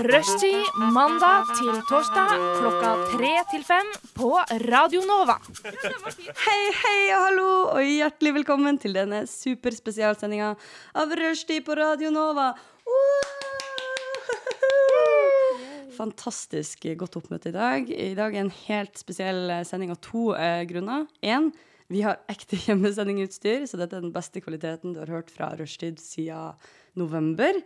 Rushtid mandag til torsdag klokka tre til fem på Radio Nova. Hei, hei og hallo, og hjertelig velkommen til denne superspesialsendinga av Rushtid på Radio Nova. Fantastisk godt oppmøte i dag. I dag er en helt spesiell sending av to eh, grunner. Én, vi har ekte hjemmesendingutstyr, så dette er den beste kvaliteten du har hørt fra Rushtid siden november.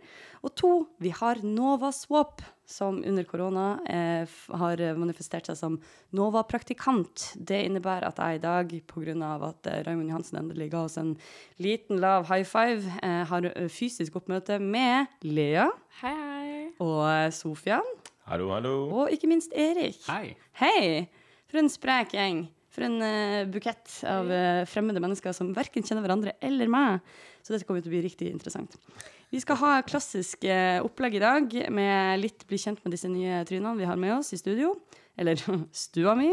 Og to, vi har Nova Swap, som under korona eh, har manifestert seg som Nova-praktikant. Det innebærer at jeg i dag, pga. at eh, Raymond Johansen endelig ga oss en liten lav high five, eh, har eh, fysisk oppmøte med Lea Hei, hei. og eh, Sofian, Hallo, hallo. og ikke minst Erik. Hei. Hei! For en sprek gjeng. For en uh, bukett av uh, fremmede mennesker som verken kjenner hverandre eller meg. Så dette kommer til å bli riktig interessant. Vi skal ha klassisk eh, opplegg i dag med litt bli kjent med disse nye trynene vi har med oss i studio. Eller stua mi.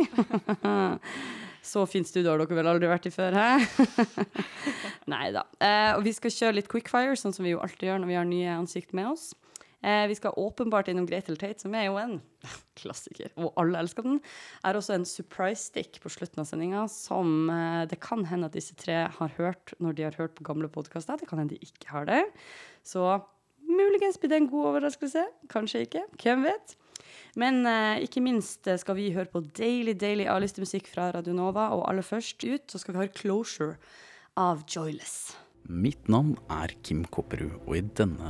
Så fint studio har dere vel aldri vært i før, hæ? Nei da. Eh, og vi skal kjøre litt quickfire, sånn som vi jo alltid gjør når vi har nye ansikt med oss. Eh, vi skal åpenbart innom Gretel Tate, som er jo en klassiker, og alle elsker den. Er også en surprise stick på slutten av sendinga, som eh, det kan hende at disse tre har hørt når de har hørt på gamle podkaster. Det kan hende de ikke har det. Så muligens blir det en god overraskelse. Kanskje ikke. Hvem vet? Men eh, ikke minst eh, skal vi høre på deilig, deilig A-listemusikk fra Radio Nova, og aller først ut så skal vi høre 'Closure' av Joyless. Mitt navn er Kim Kopperud, og i denne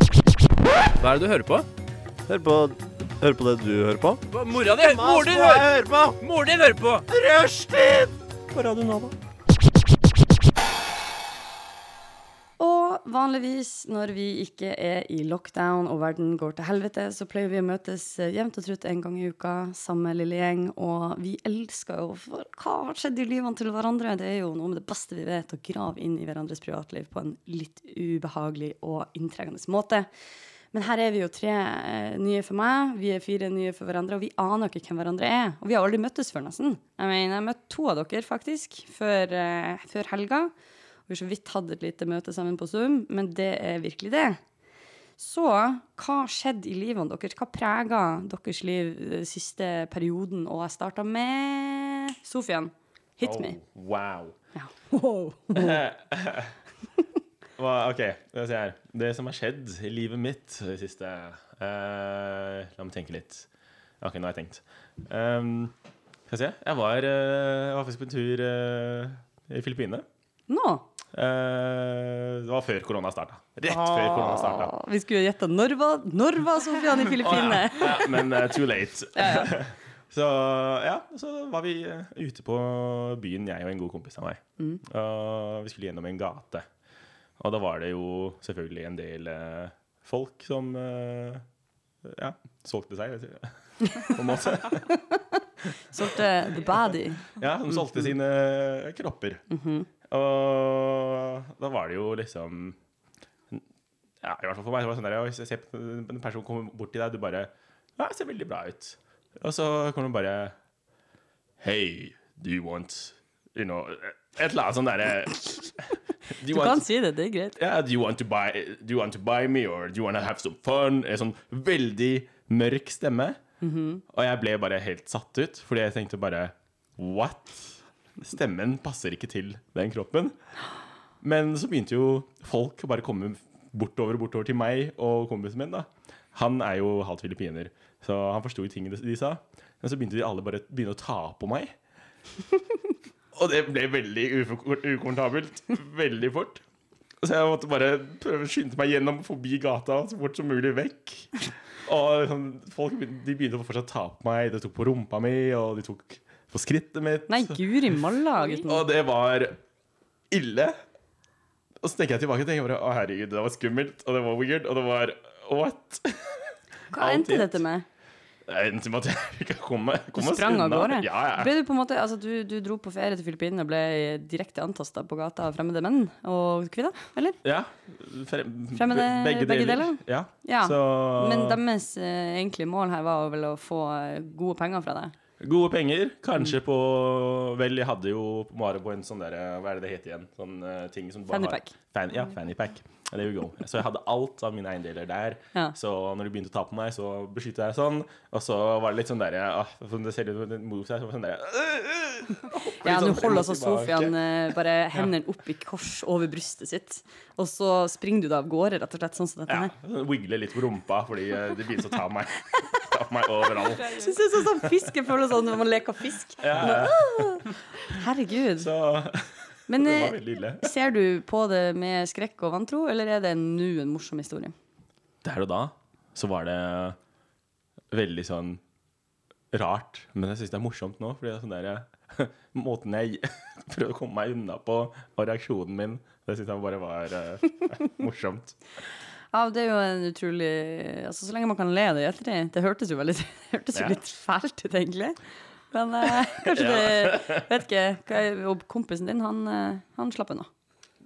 Hva er det du hører på? Hør på, hør på det du hører på. Mora di! Moren din hører på! Moren din hører på! Rushtid på Radio Nova. Og vanligvis når vi ikke er i lockdown og verden går til helvete, så pleier vi å møtes eh, jevnt og trutt en gang i uka, samme lille gjeng. Og vi elsker jo For hva har skjedd i livene til hverandre? Det er jo noe med det beste vi vet, å grave inn i hverandres privatliv på en litt ubehagelig og inntrengende måte. Men her er vi jo tre eh, nye for meg, vi er fire nye for hverandre, og vi aner ikke hvem hverandre er. Og vi har aldri møttes før, nesten. Jeg mener, jeg møtte to av dere, faktisk, før, eh, før helga. Og vi så vidt hatt et lite møte sammen på Zoom, men det er virkelig det. Så hva skjedde i livene deres? Hva prega deres liv den siste perioden? Og jeg starta med Sofian. Hit me. Oh, wow. Ja. Wow. Hva, ok, oss her. Det som har skjedd i livet mitt det siste uh, La meg tenke litt. Ok, nå har jeg tenkt. Um, skal vi se. Jeg var, faktisk på en tur uh, i Filippinene. Nå. Eh, det var før korona starta. Rett før korona starta. Ah, vi skulle gjette når var, når var Sofian i Filippinene? Ja, men eh, too late. så ja, så var vi ute på byen, jeg og en god kompis av meg. Mm. Og vi skulle gjennom en gate. Og da var det jo selvfølgelig en del eh, folk som eh, ja, solgte seg, vet du. på en måte. Solgte The body? Ja, de solgte sine kropper. Mhm. Og da var det jo liksom Ja, i hvert fall for meg. Det var sånn der, Hvis jeg ser på en person kommer bort til deg, du bare Ja, det ser veldig bra ut. Og så kommer du bare Hey, do you want You know Et eller annet sånn derre do Du kan si det, det er greit. ja, do you want to buy Do you want to buy me, or do you want to have some fun? En sånn veldig mørk stemme. Og jeg ble bare helt satt ut, fordi jeg tenkte bare What? Stemmen passer ikke til den kroppen. Men så begynte jo folk å bare komme bortover og bortover til meg og kompisen min. da. Han er jo halvt filippiner, så han forsto ting de sa. Men så begynte de alle bare begynne å ta på meg. Og det ble veldig ukomfortabelt veldig fort. Så jeg måtte bare prøve å skynde meg gjennom forbi gata så fort som mulig vekk. Og sånn, folk de begynte å fortsatt ta på meg. De tok på rumpa mi, og de tok på skrittet mitt. Nei, guri malla, gutten. Og det var ille. Og så tenker jeg tilbake og tenker bare, å herregud, det var skummelt, og det var weird, og det var what? Hva endte dette med? Endte med at jeg ikke kom kom oss sprang av gårde. Ja, ja. Ble du på en måte, altså du, du dro på ferie til Filippinene og ble direkte antasta på gata av fremmede menn og kvinner, eller? ja. Fre Fremmede- begge, begge deler. deler? Ja. Ja. Så Men deres eh, egentlige mål her var vel å få eh, gode penger fra deg? Gode penger. Kanskje Mm. på Vel, jeg hadde jo Mare på en sånn der Hva er det det heter igjen? Sånn uh, ting som bare Fanny har- pack. Fan, ja, fanny pack. There you go. Så jeg hadde alt av mine eiendeler der. Ja. Så når de begynte å ta på meg, så beskytta jeg sånn. Og så var det litt sånn der ah, Det ser ut som en move seg. Sånn der, Ja, sånn nå holder og altså. Sofian eh, bare hendene opp i kors over brystet sitt, og så springer du da av gårde, rett og slett, sånn som dette Ja, her. Wiggle litt på rumpa fordi eh, de begynte å ta meg. Ta meg overalt. Synes det er sånn sånn fiske føles sånn når man leker fisk. Ja, Herregud. så Men eh, ser du på det med skrekk og vantro, eller er det nå en morsom historie? Der og da så var det veldig sånn rart. Men jeg syns det er morsomt nå, fordi det er sånn der Måten jeg prøvde å komme meg unna på, og reaksjonen min, det syns jeg bare var uh, morsomt. Ja, det er jo en utrolig Altså, så lenge man kan le av det i ettertid. Det hørtes jo veldig det hørtes jo Ja. litt fælt ut, egentlig. Men eh, kanskje det Vet ikke. hva er- Og kompisen din, han, eh, han slapp unna.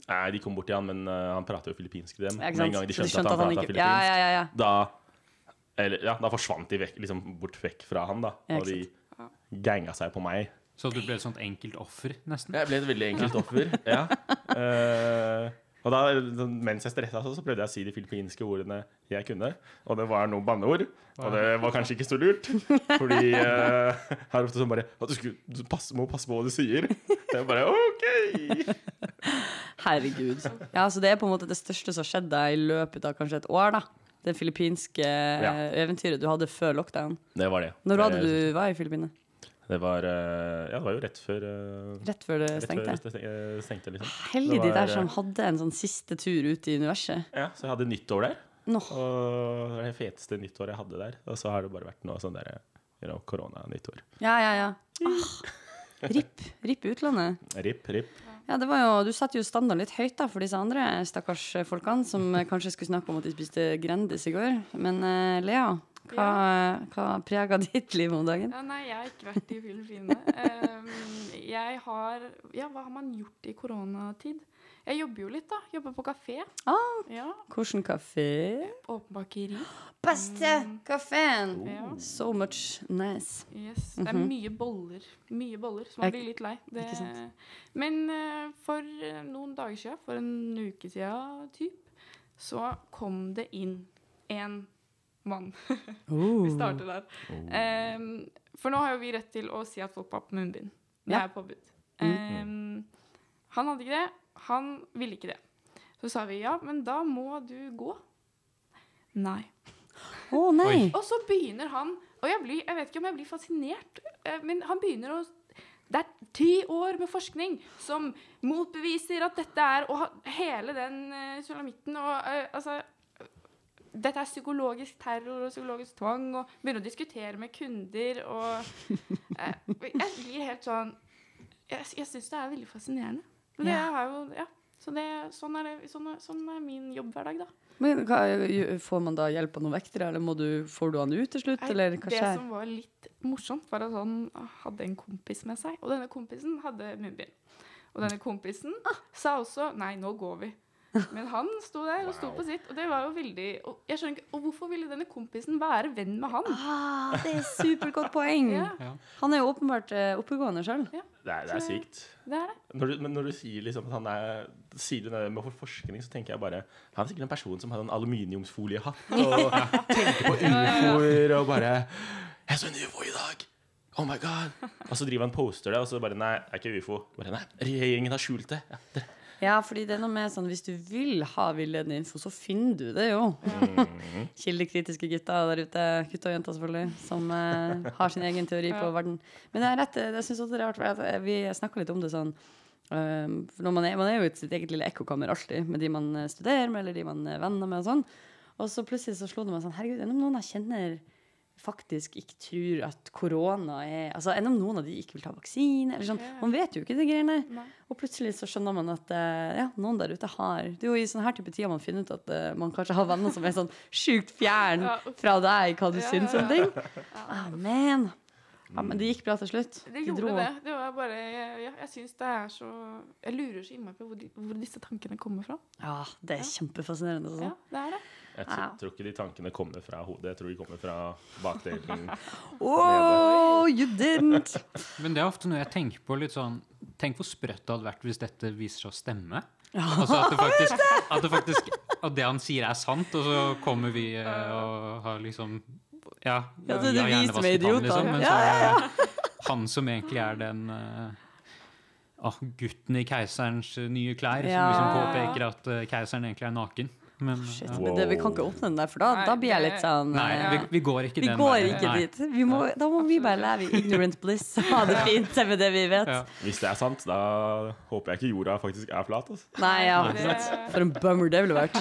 Nei, de kom bort til han, men eh, han prater jo filippinsk til dem. Ja, Med en sant? gang de Så skjønte, at han, pratet ikke filippinsk, Ja, ja, ja. ja. Da, eller, ja, da forsvant de vekk, liksom bort vekk fra han, da. Ja, Og ikke de ganga seg på meg. Så du ble et sånt enkelt offer, nesten? Jeg ble et veldig enkelt offer. ja. Eh, og da, mens jeg stressa, så, prøvde jeg å si de filippinske ordene jeg kunne. Og det var noen banneord. Og det var kanskje ikke så lurt. Fordi uh, her ofte sånn bare du, skulle, du pass, må passe på hva du sier. Det er bare OK! Herregud. Ja, så det er på en måte det største som skjedde i løpet av kanskje et år, da. Det filippinske eventyret du hadde før lockdown. Det var det. Når Det- du var i Filippinene? Det var, eh, ja, det var jo rett før eh, Rett før det Rett før stengte? det eh, stengte, liksom. Heldig de der som hadde en sånn siste tur ut i universet. Ja, så jeg hadde nyttår der. No. Og det feteste nyttåret jeg hadde der. Og så har det bare vært noe sånn der you know, korona-nyttår. Ja, ja, ja. Ah, RIP. RIP utlandet. Ripp, ripp. Ja, det var jo, Du satte jo standarden litt høyt da for disse andre stakkars folkene som kanskje skulle snakke om at de spiste Grendis i går. Men uh, Lea, hva, hva preger ditt liv om dagen? Ja, nei, jeg har ikke vært i Filippinene. um, jeg har Ja, hva har man gjort i koronatid? Jeg jobber jo litt, da. Jobber på kafé. Ah. Ja, Hvilken kafé? Åpen bakeri. Beste kafeen! Ja. So much nice. Yes. Det er mye boller. Mye boller, så man blir litt lei. Det, men uh, for eh, noen dager siden, for en uke siden typ, så kom det inn en mann. vi starter der. Um, for nå har jo vi rett til å si at folk har på munnbind. Det Ja. er påbud. Um, han hadde ikke det. Han ville ikke det. Så sa vi ja, men da må du gå. Nei. Å nei! Og så begynner han Og jeg, blir, jeg vet ikke om jeg blir fascinert, eh, men han begynner å Det er ti år med forskning som motbeviser at dette er Og hele den uh, sulamitten og uh, altså dette er psykologisk terror og psykologisk tvang, og begynner å diskutere med kunder og eh, Jeg blir helt sånn Jeg, jeg syns det er veldig fascinerende. Men det har jo Ja. Så det, sånn, er det, sånn, er, sånn er min jobbhverdag, da. Men hva, får man da hjelp av noen vektere, eller du, får du han ut til slutt, Nei, det skjer? som var litt morsomt, var at han hadde en kompis med seg. Og denne kompisen hadde munnbind. Og denne kompisen Ah. sa også 'nei, nå går vi'. Men han sto der og sto på sitt, og det var jo veldig Og jeg skjønner ikke, og hvorfor ville denne kompisen være venn med han? Ah, det er supergodt poeng! Ja, Han er jo åpenbart uh, oppegående sjøl. Det er, det er sykt. det er det. Når du, men når du sier liksom at han er Sier du det med for forskning, så tenker jeg bare Han er sikkert en person som har en aluminiumsfoliehatt og tenker på ufoer og bare 'Jeg så en ufo i dag!' Oh my god! Og så driver han poster det, og så bare 'Nei, det er ikke ufo'. Bare, nei, regjeringen har skjult det. Ja, det. Ja, fordi det er noe med sånn hvis du vil ha villedende info, så finner du det jo. Kildekritiske gutter der ute, gutter og jenter selvfølgelig, som eh, har sin egen teori på verden. Men det er rett, jeg syns også det er rart, for vi snakka litt om det sånn um, for når man, er, man er jo i sitt eget lille ekkokammer alltid, med de man eh, studerer med, eller de man er venner med og sånn. Og så plutselig så slo det meg sånn Herregud, er det noen jeg kjenner faktisk ikke tror at korona er Altså enn om noen av de ikke vil ta vaksine, eller sånn. Man vet jo ikke de greiene. Nei. Og plutselig så skjønner man at eh, ja, noen der ute har Det er jo i sånne her type tider man finner ut at uh, man kanskje har venner som er sånn sjukt fjern Ja, fra deg, hva du Ja, syns ja, om ting. Amen. Ja, men det gikk bra til slutt. Det De gjorde dro. det. Det var bare Jeg, jeg, syns det er så Jeg lurer så innmari på hvor, de, hvor disse tankene kommer fra. Ja, det er kjempefascinerende. Ja, Altså. det er det. Jeg tror, Ja. tror ikke de tankene kommer fra hodet. Jeg tror de kommer fra bakdelen. Oh, you didn't! Men det er ofte noe jeg tenker på litt sånn Tenk hvor sprøtt det hadde vært hvis dette viser seg å stemme. Altså at det faktisk At det, faktisk, at det han sier, er sant, og så kommer vi eh, og har liksom Ja, Ja, så det er vi har vi som er hjernevasket han, idioter. men Ja, så ja, er det han som egentlig er den ah, gutten i keiserens eh, nye klær, Ja. som liksom påpeker at keiseren egentlig er naken. Men Shit, ja. men det, vi kan ikke åpne den der, for da, Nei, da blir jeg litt sånn Nei, eh, vi, vi går ikke Vi den går veien. ikke dit. Vi må, da må vi bare leve i ignorant bliss og ha det fint med det vi vet. Ja. Hvis det er sant, da håper jeg ikke jorda faktisk er flat. Altså. Nei, ja. For en bummer det ville vært.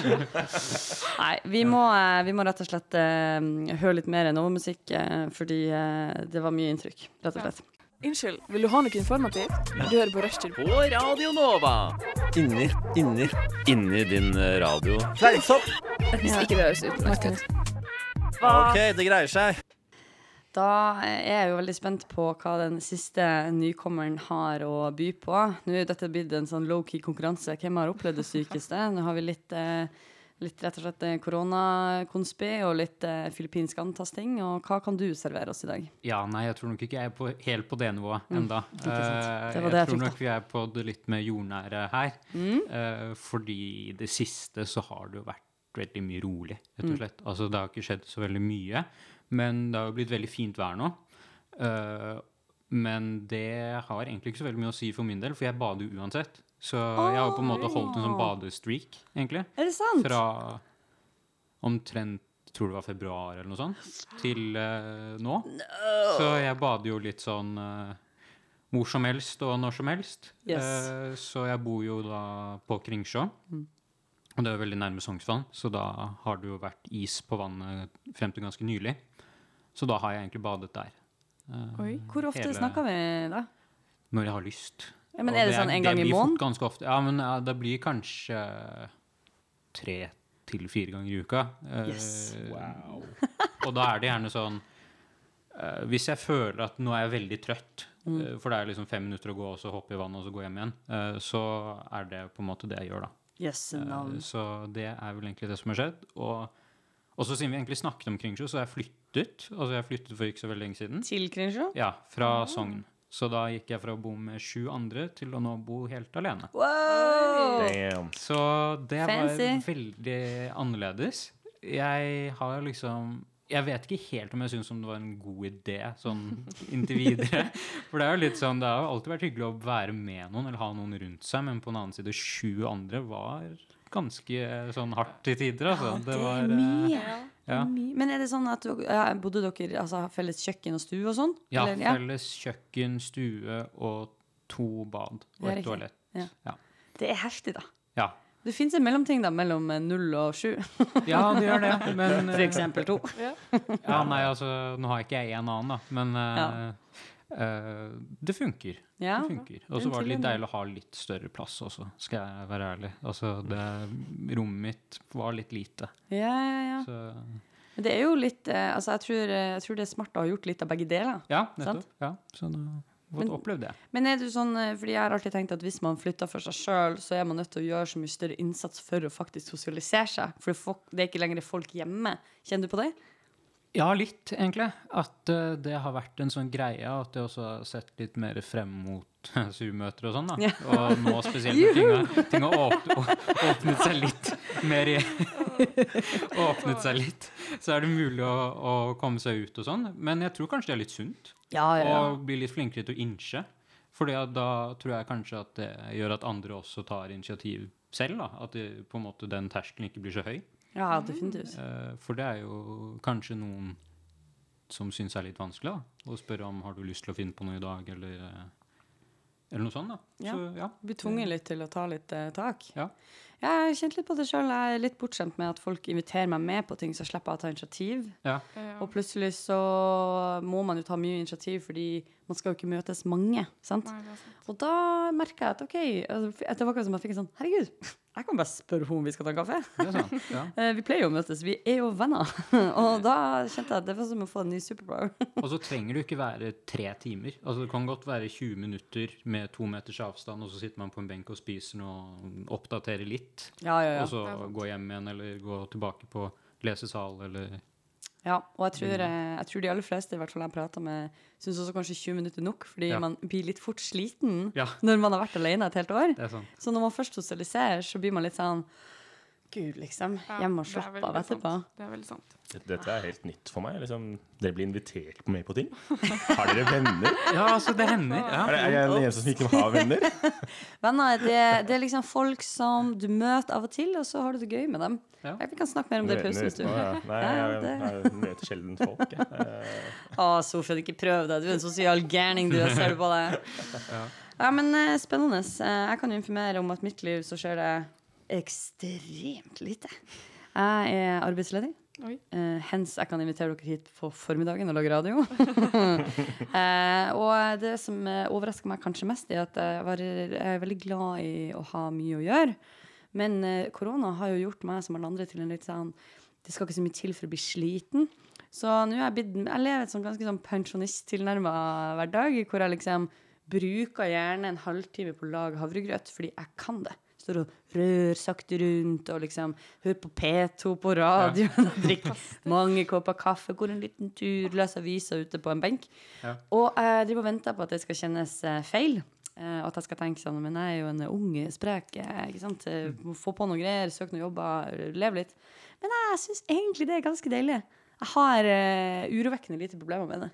Nei, vi må, eh, vi må rett og slett uh, høre litt mer Nova-musikk, uh, fordi uh, det var mye inntrykk, rett og slett. Unnskyld, vil du ha noe informativt? Du hører på Rushtid. På Radio Nova. Inni, inni, Inni din eh, radio. Fleipsopp! Hvis ikke det høres utenlandsk ut. OK, det greier seg. Da er jeg jo veldig spent på hva den siste nykommeren har å by på. Nå er dette blitt en sånn low-key konkurranse. Hvem har opplevd det sykeste? Nå har vi litt, eh, litt rett og slett eh, koronakonspi og litt eh, filippinsk antasting. Og hva kan du servere oss i dag? Ja, nei, jeg tror nok ikke jeg er på, helt på det nivået. Mm, enda. Eh, Det var jeg det jeg tror nok vi er på det litt mer jordnære her. Mm. Eh, fordi i det siste så har det jo vært veldig mye rolig, rett Mm. og slett. Altså det har ikke skjedd så veldig mye, men det har jo blitt veldig fint vær nå. Eh, men det har egentlig ikke så veldig mye å si for min del, for jeg bader jo uansett. Så jeg har på en måte holdt en sånn badestreak, egentlig. Er det sant? Fra omtrent tror det var februar eller noe sånt, til uh, nå. Så jeg bader jo litt sånn uh, hvor som helst og når som helst. Yes. Uh, så jeg bor jo da på Kringsjå. Og det er veldig nærme Sognsvann, så da har det jo vært is på vannet frem til ganske nylig. Så da har jeg egentlig badet der. Oi. Hvor ofte hele- snakker vi da? Når jeg har lyst. Ja, men er det sånn en gang i Det måneden? Ganske ofte. Ja, men ja, det blir kanskje tre til fire ganger i uka. Yes. Uh, wow. og da er det gjerne sånn uh, Hvis jeg føler at nå er jeg veldig trøtt, Mm. uh, for det er liksom fem minutter å gå, og så hoppe i vannet, og så gå hjem igjen, eh, så er det på en måte det jeg gjør, da. Yes, Eh. Så det er vel egentlig det som har skjedd. Og så siden vi egentlig snakket om Kringsjå, så har jeg flyttet. Altså jeg flyttet for ikke så veldig lenge siden. Til Kringsjå? Ja, fra Sogn. Så da gikk jeg fra å bo med sju andre til å nå bo helt alene. Wow! Damn. Så det Fancy. var veldig annerledes. Jeg har liksom Jeg vet ikke helt om jeg syns det var en god idé sånn inntil videre. For det er jo litt sånn Det har alltid vært hyggelig å være med noen eller ha noen rundt seg, men på den annen side, sju andre var ganske sånn hardt til tider, altså. det var, mye, eh, mye. Ja. Mye. Men er det sånn at ja, bodde dere altså, felles kjøkken og stue og sånn? Ja, Eller- felles kjøkken, stue og to bad og et toalett. Ja. Ja. Det er heftig, da. Ja. Det fins en mellomting da, mellom eh, null og sju. ja, det gjør det. Men For eksempel to. Ja, nei, altså, nå har ikke jeg en annen, da, men uh, uh, det funker. Ja. Det funker. Og så var det litt deilig å ha litt større plass også, skal jeg være ærlig. Altså, det, rommet mitt var litt lite. Ja, ja, ja. Så Men det er jo litt eh, Altså, jeg tror, eh, jeg tror det er smart å ha gjort litt av begge deler. ja, Sant? nettopp. Ja, så da Men- opplevd det. Men er du sånn, eh, fordi jeg har alltid tenkt at hvis man flytter for seg sjøl, så er man nødt til å gjøre så mye større innsats for å faktisk sosialisere seg. For det er ikke lenger folk hjemme. Kjenner du på det? Ja, litt, egentlig. At uh, det har vært en sånn greie at jeg også har sett litt mer frem mot Zoom-møter og sånn. da. Ja. Og nå spesielt når ting har, åpnet seg litt mer i Åpnet seg litt. Så er det mulig å, å komme seg ut og sånn. Men jeg tror kanskje det er litt sunt. Ja, ja, ja. Og bli litt flinkere til å innse. For da tror jeg kanskje at det gjør at andre også tar initiativ selv. da. At det, på en måte den terskelen ikke blir så høy. Ja, definitivt. Eh, For det er jo kanskje noen som syns er litt vanskelig, da. Å spørre om har du lyst til å finne på noe i dag, eller, eh, eller noe sånt. da. Ja. Så ja. Blir tvunget litt til å ta litt eh, tak. Ja. Jeg har kjent litt på det sjøl. Jeg er litt bortskjemt med at folk inviterer meg med på ting, så slipper jeg å ta initiativ. Ja. Og plutselig så må man jo ta mye initiativ, fordi man skal jo ikke møtes mange. sant? Nei, sant. Og da merka jeg at OK Det var akkurat som jeg fikk en sånn Herregud, jeg kan bare spørre henne om vi skal ta en kaffe. Det er sant. Ja. Eh, Vi pleier jo å møtes, vi er jo venner. Og da kjente jeg at det var som å få en ny superpower. Og så trenger du ikke være tre timer. Altså Det kan godt være 20 minutter med to meters avstand, og så sitter man på en benk og spiser noe og oppdaterer litt. Ja, ja, ja. Og så gå hjem igjen, eller gå tilbake på lesesal, eller Ja, og jeg tror, eh, jeg tror de aller fleste i hvert fall jeg prater med, syns også kanskje 20 minutter er nok, fordi Ja. man blir litt fort sliten Ja. når man har vært alene et helt år. Det sant. Så når man først sosialiserer, så blir man litt sånn Gud, liksom. Ja, Hjemme og er slappe av etterpå. sant. Det er veldig sant. Dette er helt nytt for meg. Liksom, dere blir invitert med på ting. Har dere venner? Ja, altså, det hender. Er, Ja. det, er jeg den eneste som ikke har venner? Venner, det, det er liksom folk som du møter av og til, og så har du det gøy med dem. Ja. Vi kan snakke mer om det i pausen hvis du ja. Nei, jeg, jeg, jeg møter sjelden folk. Jeg. Å, Sofie, ikke prøv deg. Du er en sosial gærning, du. Jeg ser det på deg. Ja, men eh, spennende. Eh, jeg kan jo informere om at mitt liv så skjer det ekstremt lite. Jeg er arbeidsledig. Oi. Eh, hens jeg kan invitere dere hit på formiddagen og lage radio. uh, og det som eh, overrasker meg kanskje mest, er at jeg, var, jeg er veldig glad i å ha mye å gjøre. Men uh, korona har jo gjort meg som alle andre til en litt sånn Det skal ikke så mye til for å bli sliten. Så nå er jeg blitt Jeg lever et sånn ganske sånn pensjonisttilnærma hverdag, hvor jeg liksom bruker gjerne en halvtime på å lage havregrøt fordi jeg kan det. Står og rør sakte rundt og liksom hører på P2 på radioen. og Drikker mange kopper kaffe, går en liten tur, leser aviser ute på en benk. Ja. Og jeg driver og venter på at det skal kjennes eh, feil. Eh, og at jeg skal tenke sånn Men jeg er jo en ung, sprek eh, ikke sant? Eh, få på noen greier, søke noen jobber, eh, leve litt. Men jeg syns egentlig det er ganske deilig. Jeg har uh, urovekkende lite problemer med det.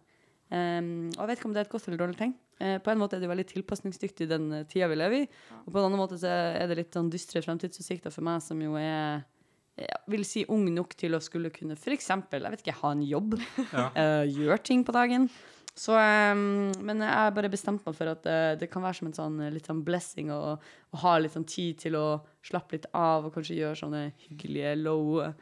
Um, og jeg vet ikke om det er et godt eller dårlig tegn. Uh, på en måte er det veldig tilpasningsdyktig den uh, tida vi lever i. Og på en annen måte så er det litt sånn dystre fremtidsutsikter for meg som jo er jeg vil si ung nok til å skulle kunne for eksempel, jeg vet ikke, ha en jobb. Ja. uh, gjøre ting på dagen. Så, um, men jeg har bare bestemt meg for at uh, det kan være som en sånn eh, litt sånn blessing å, å ha litt sånn tid til å slappe litt av og kanskje gjøre sånne hyggelige low eh,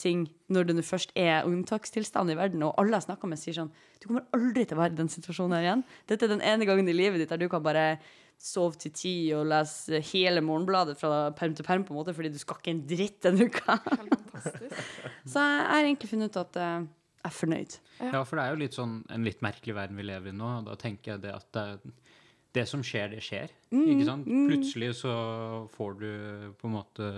ting når det nå først er unntakstilstand i verden, og alle jeg snakker med, sier sånn Du kommer aldri til å være i den situasjonen her igjen. Dette er den ene gangen i livet ditt der du kan bare sove til ti og lese hele Morgenbladet fra perm til perm, på en måte, fordi du skal ikke en dritt denne uka. Så jeg har egentlig funnet ut at eh, jeg er fornøyd. Ja, for det er jo litt sånn en litt merkelig verden vi lever i nå. og Da tenker jeg det at det, det som skjer, det skjer. ikke sant? Plutselig så får du på en måte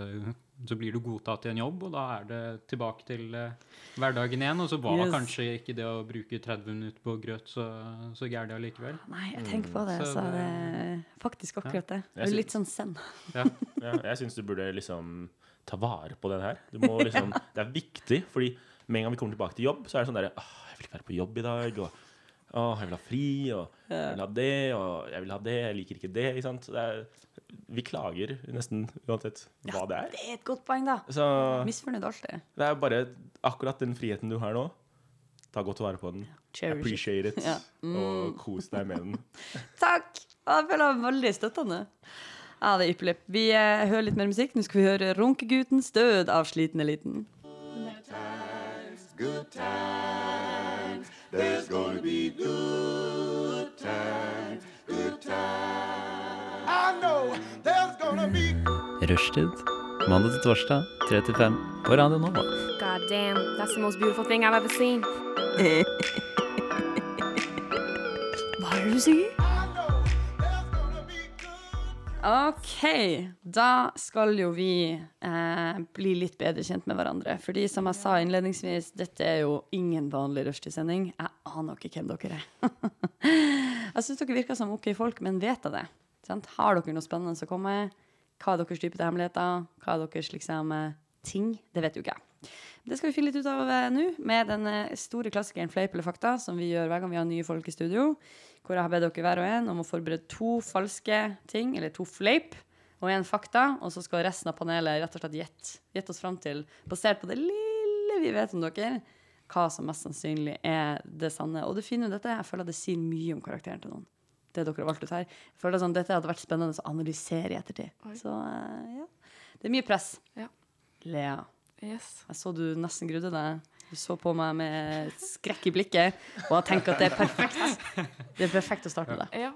Så blir du godtatt i en jobb, og da er det tilbake til uh, hverdagen igjen. Og så var Yes. kanskje ikke det å bruke 30 minutter på grøt så, så gærent allikevel. Nei, jeg tenker på det, så så det- det er faktisk akkurat det. Er litt sånn send. Ja. Ja, jeg syns du burde liksom ta vare på den her. Du må liksom, Det er viktig, fordi med en gang vi kommer tilbake til jobb, så er det sånn derre Åh, jeg vil ikke være på jobb i dag, og åh, jeg vil ha fri, og jeg vil ha det, og jeg vil ha det, jeg liker ikke det. Ikke sant? Det er, vi klager nesten uansett hva det er. Det er et godt poeng, da. Så Misfornøyd alltid. det er bare akkurat den friheten du har nå. Ta godt vare på den. Cherish. Appreciate it. Ja. Mm. Og kos deg med den. Takk! Ja, Jeg føler meg veldig støttende. Ja, det er ypperlig. Vi eh, hører litt mer musikk. Nå skal vi høre 'Runkeguttens død' av Sliten Eliten. Rushtid. Mandag til torsdag, 3 til 5 på Radio Nova. God damn, that's the most beautiful thing I've ever seen. Hva er det du sier? OK, da skal jo vi eh, bli litt bedre kjent med hverandre. Fordi som jeg sa innledningsvis, dette er jo ingen vanlig rushtidssending. Jeg aner ikke hvem dere er. jeg syns dere virker som OK folk, men vet jeg det? Sant? Har dere noe spennende å komme med? Hva er deres dypeste hemmeligheter? Hva er deres liksom, eh, ting? Det vet jo ikke jeg. Det skal vi finne litt ut av eh, nå, med den eh, store klassikeren Fleip eller fakta, som vi gjør hver gang vi har nye folk i studio. Hvor jeg har bedt dere hver og en om å forberede to falske ting, eller to fleip, og en fakta. Og så skal resten av panelet rett og slett gjette gjett oss fram til, basert på det lille vi vet om dere, hva som mest sannsynlig er det sanne. Og det fine med dette, jeg føler at det sier mye om karakteren til noen. Det dere har valgt ut her. Jeg føler sånn, Dette hadde vært spennende å analysere i ettertid. Oi. Så eh, ja. Det er mye press. Ja. Lea, Yes. jeg så du nesten grudde deg. Du så på meg med skrekk i blikket, og jeg tenker at det er perfekt. Det er perfekt å starte med det. Ja.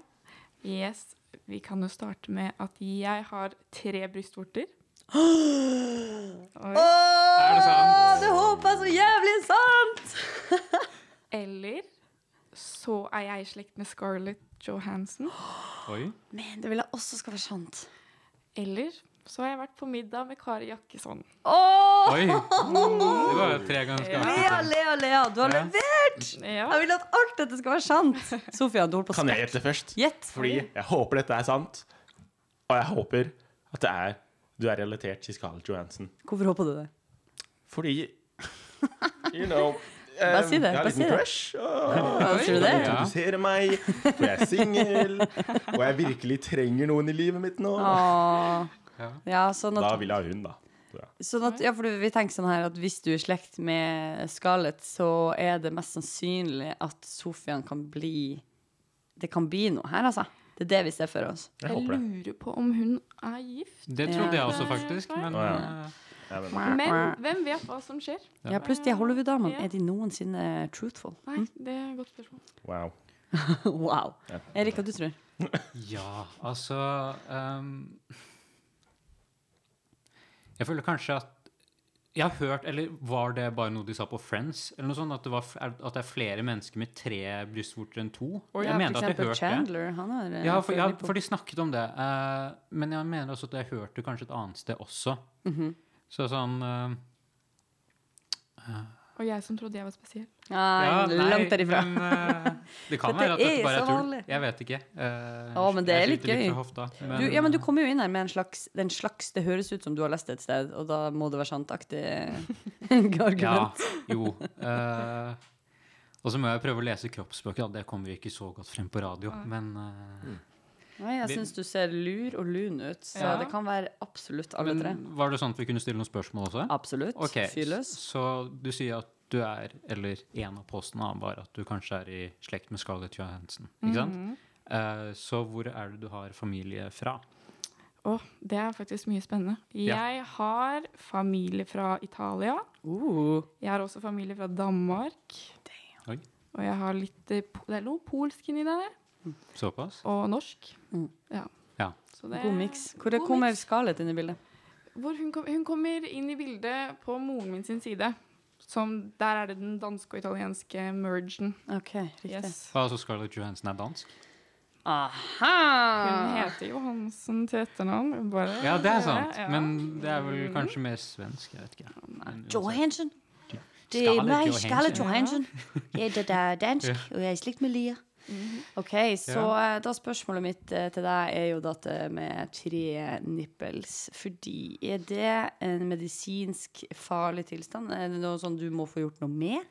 Yes. Vi kan jo starte med at jeg har tre brystvorter. Åh, det sant? det håper jeg så jævlig sant! Eller så er jeg i slekt med Scarlett Johansson. Oi. Men det vil jeg også skal være sant. Eller så har jeg vært på middag med Kari Jakkesson. Oh! Oi. Det var tre ganger skal Lea. Lea, Lea, du har Ja. levert! Ja. Jeg vil at alt dette skal være sant. Sofia, du holder på å Kan jeg gjette først? Gjett. Fordi jeg håper dette er sant. Og jeg håper at det er du er relatert til Scarlett Johansson. Hvorfor håper du det? Fordi You know Bare eh, si det, Jeg har bare en liten det. crush. Sier du det? Introdusere meg, for jeg er singel, og jeg virkelig trenger noen i livet mitt nå. Ja. Ja, sånn Da vil jeg ha hun, da. Sånn at ja, for vi tenker sånn her at hvis du er i slekt med Scarlett, så er det mest sannsynlig at Sofian kan bli Det kan bli noe her, altså. Det er det vi ser for oss. Jeg Jeg lurer på om hun er gift. Det trodde jeg også, faktisk. Men ja. Eh, Ja, men, hvem vet hva som skjer? Ja, pluss de Hollywood-damene. Ja. Er de noensinne truthful? Nei, det er et godt spørsmål. wow. wow. Erik, hva du tror ja, altså um, Jeg føler kanskje at Jeg har hørt, eller var det bare noe de sa på Friends? Eller noe sånt, At det, var, at det er flere mennesker med tre brystvorter enn to? Ja, jeg for mente at jeg hørte det. Chandler. Han har eh, Ja for, ja, for de snakket om det. Uh, men jeg mener også at jeg hørte kanskje et annet sted også. Mhm. Så sånn uh, Og jeg som trodde jeg var spesiell. Nei, ja, nei, langt derifra. Men, uh, det kan være at dette bare er tull. Jeg vet ikke. Uh, Å, men det er litt gøy. Litt hofta, Du, ja, men du kommer jo inn her med en slags, den slags Det høres ut som du har lest det et sted, og da må det være santaktig argument. Ja, jo. Uh, og så må jeg prøve å lese kroppsspråket. Det kommer ikke så godt frem på radio. Men, eh, Nei, jeg syns du ser lur og lun ut, så Ja. det kan være absolutt alle tre. men var det sånn at vi kunne stille noen spørsmål også? Absolutt. Okay, Fyr løs. Så du sier at du er, eller en av postene var at du kanskje er i slekt med Scarlett Johansen, Ikke sant? Mhm. Eh, så hvor er det du har familie fra? Å, det er faktisk mye spennende. Ja. Jeg har familie fra Italia. Uh, Jeg har også familie fra Danmark. Oi. Og jeg har litt eh, Det er noe polsk inni der. Såpass? Og norsk. Mm. Ja. Ja. Så det god miks. Hvor god kommer mix. Scarlett inn i bildet? Hvor hun, kom, hun kommer inn i bildet på moren min sin side. Som, der er det den danske og italienske mergen. OK, riktig. Yes. Hva, altså Scarlett Johansson er dansk? Aha! Hun heter Johansen til etternavn. Bare, Ja, det er sant. Ja. Men det er vel kanskje mer svensk. Jeg vet ikke. Men. Johansson. Det er Scarlett meg, Johansson. Scarlett Johansson. Jeg er dansk, og jeg er i slekt med Lia. Mhm. OK, så ja. da spørsmålet mitt eh, til deg er jo dette med tre nipples. Fordi er det en medisinsk farlig tilstand? Er det noe sånn du må få gjort noe med?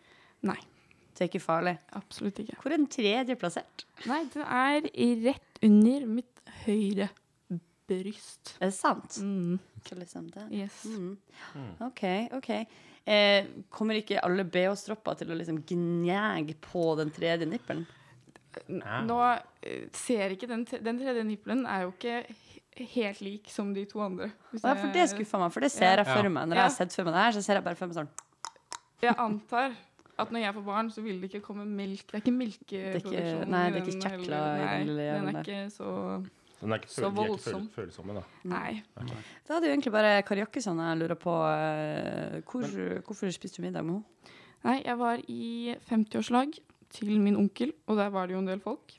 Nei, Det er ikke farlig. absolutt ikke. Hvor er den tredje plassert? Nei, den er rett under mitt høyre bryst. Er det sant? Mm. Liksom det. Yes. Mm. OK, OK. Eh, kommer ikke alle BH-stropper til å liksom gnage på den tredje nippelen? Nå eh, ser ikke den, den tredje nippelen er jo ikke helt lik som de to andre. Hvis Ja, for det skuffer skuffa meg, for det ser jeg Ja. for meg. Når Ja. jeg har sett for meg det her, så ser jeg bare for meg sånn Jeg antar at når jeg får barn, så vil det ikke komme melk. Det er ikke melkeproduksjon. nei, det er ikke kjekla i Nei, den Den er ikke så Den er ikke Så føl, de er ikke voldsom. føl, følsomme, da. Nei. Da er det jo egentlig bare Kari Jakkesson jeg lurer på. eh, Hvor, hvorfor spiste du middag med henne? Nei, jeg var i 50-årslag til min onkel, og der var det jo en del folk.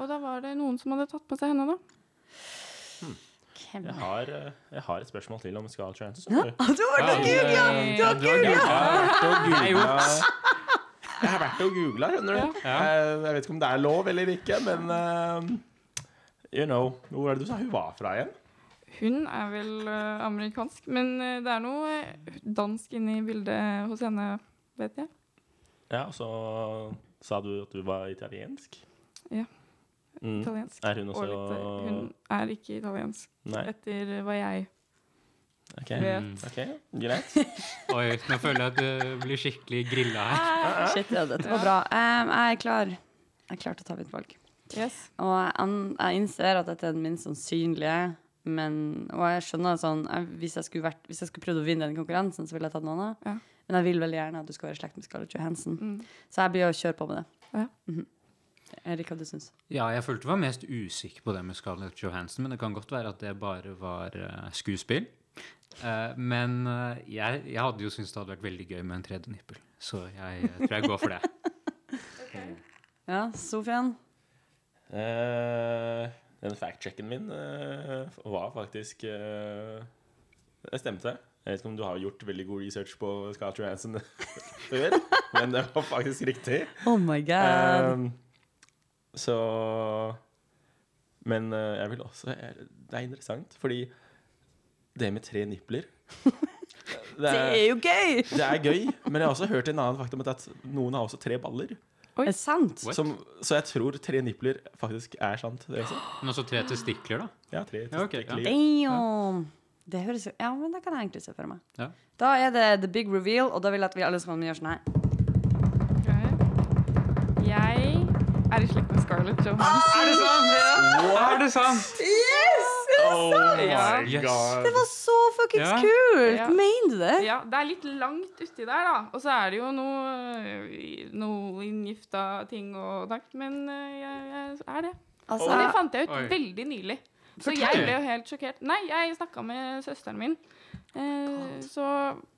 Og da var det noen som hadde tatt med seg henne, da. Hmm. Jeg har, eh, jeg har et spørsmål til om Scarlett Johansson. Ja, du. har vært og googla! Du har googla! Jeg har vært og googla skjønner du. Ja. Eh, Jeg vet ikke om det er lov eller ikke, men uh, You know. Hvor er det du sa hun var fra igjen? Hun er vel eh, amerikansk, men eh, det er noe eh, dansk inne i bildet hos henne, vet jeg. Ja, og så sa du at du var italiensk. Ja. Mm. Italiensk. Er hun Og også litt, hun er ikke italiensk, Nei. etter hva jeg okay. vet. ok, greit. Oi, nå føler jeg at du blir skikkelig grilla her. Shit, ja, dette var bra. Um, jeg er klar. Jeg er klar til å ta mitt valg. Yes. Og jeg, jeg innser at dette er den minst sannsynlige, men, og jeg skjønner sånn jeg, hvis, jeg skulle vært, hvis jeg skulle prøvd å vinne den konkurransen, så ville jeg tatt noen annen. Ja. Men jeg vil veldig gjerne at du skal være i slekt med Scarlett Johansson. Mm. Så jeg blir å kjøre på med det. Ja. Mhm. Erik, hva du syns Ja, jeg følte jeg var mest usikker på det med Scarlett Johansson, men det kan godt være at det bare var uh, skuespill. Uh, men uh, jeg, jeg hadde jo syntes det hadde vært veldig gøy med en tredje nippel, så jeg tror jeg går for det. Ja, Sofian? Eh, den fact-checken min var faktisk eh, Det stemte. Jeg vet ikke om du har gjort veldig god research på Scott Johansson før, men det var faktisk riktig. Oh my god. Um, så Men eh, jeg vil også Det er interessant, fordi det med tre nipler det det er jo gøy! det er gøy, men jeg har også hørt en annen faktum at noen har også tre baller. Er sant? Som, så jeg tror tre nipler faktisk er sant. Det også. Men også tre testikler, da. Ja, tre Ja, okay, ja. Damn! Det høres jo Ja, men det kan jeg egentlig se for meg. Ja. Da er det the big reveal, og da vil jeg at vi alle skal gjøre sånn her. Jeg er i slekt med Scarlett Johansson. Er det sant? Er det sant? Oh my Yes. god. Det var så fuckings Ja. kult! Ja. Mener du det? Ja, det er litt langt uti der, da. Og så er det jo noe, noe inngifta ting og takt, men eh, jeg, jeg er det. Altså, Og det fant jeg ut Oi. veldig nylig. Så Fortell. jeg ble jo helt sjokkert. Nei, jeg snakka med søsteren min. Eh, så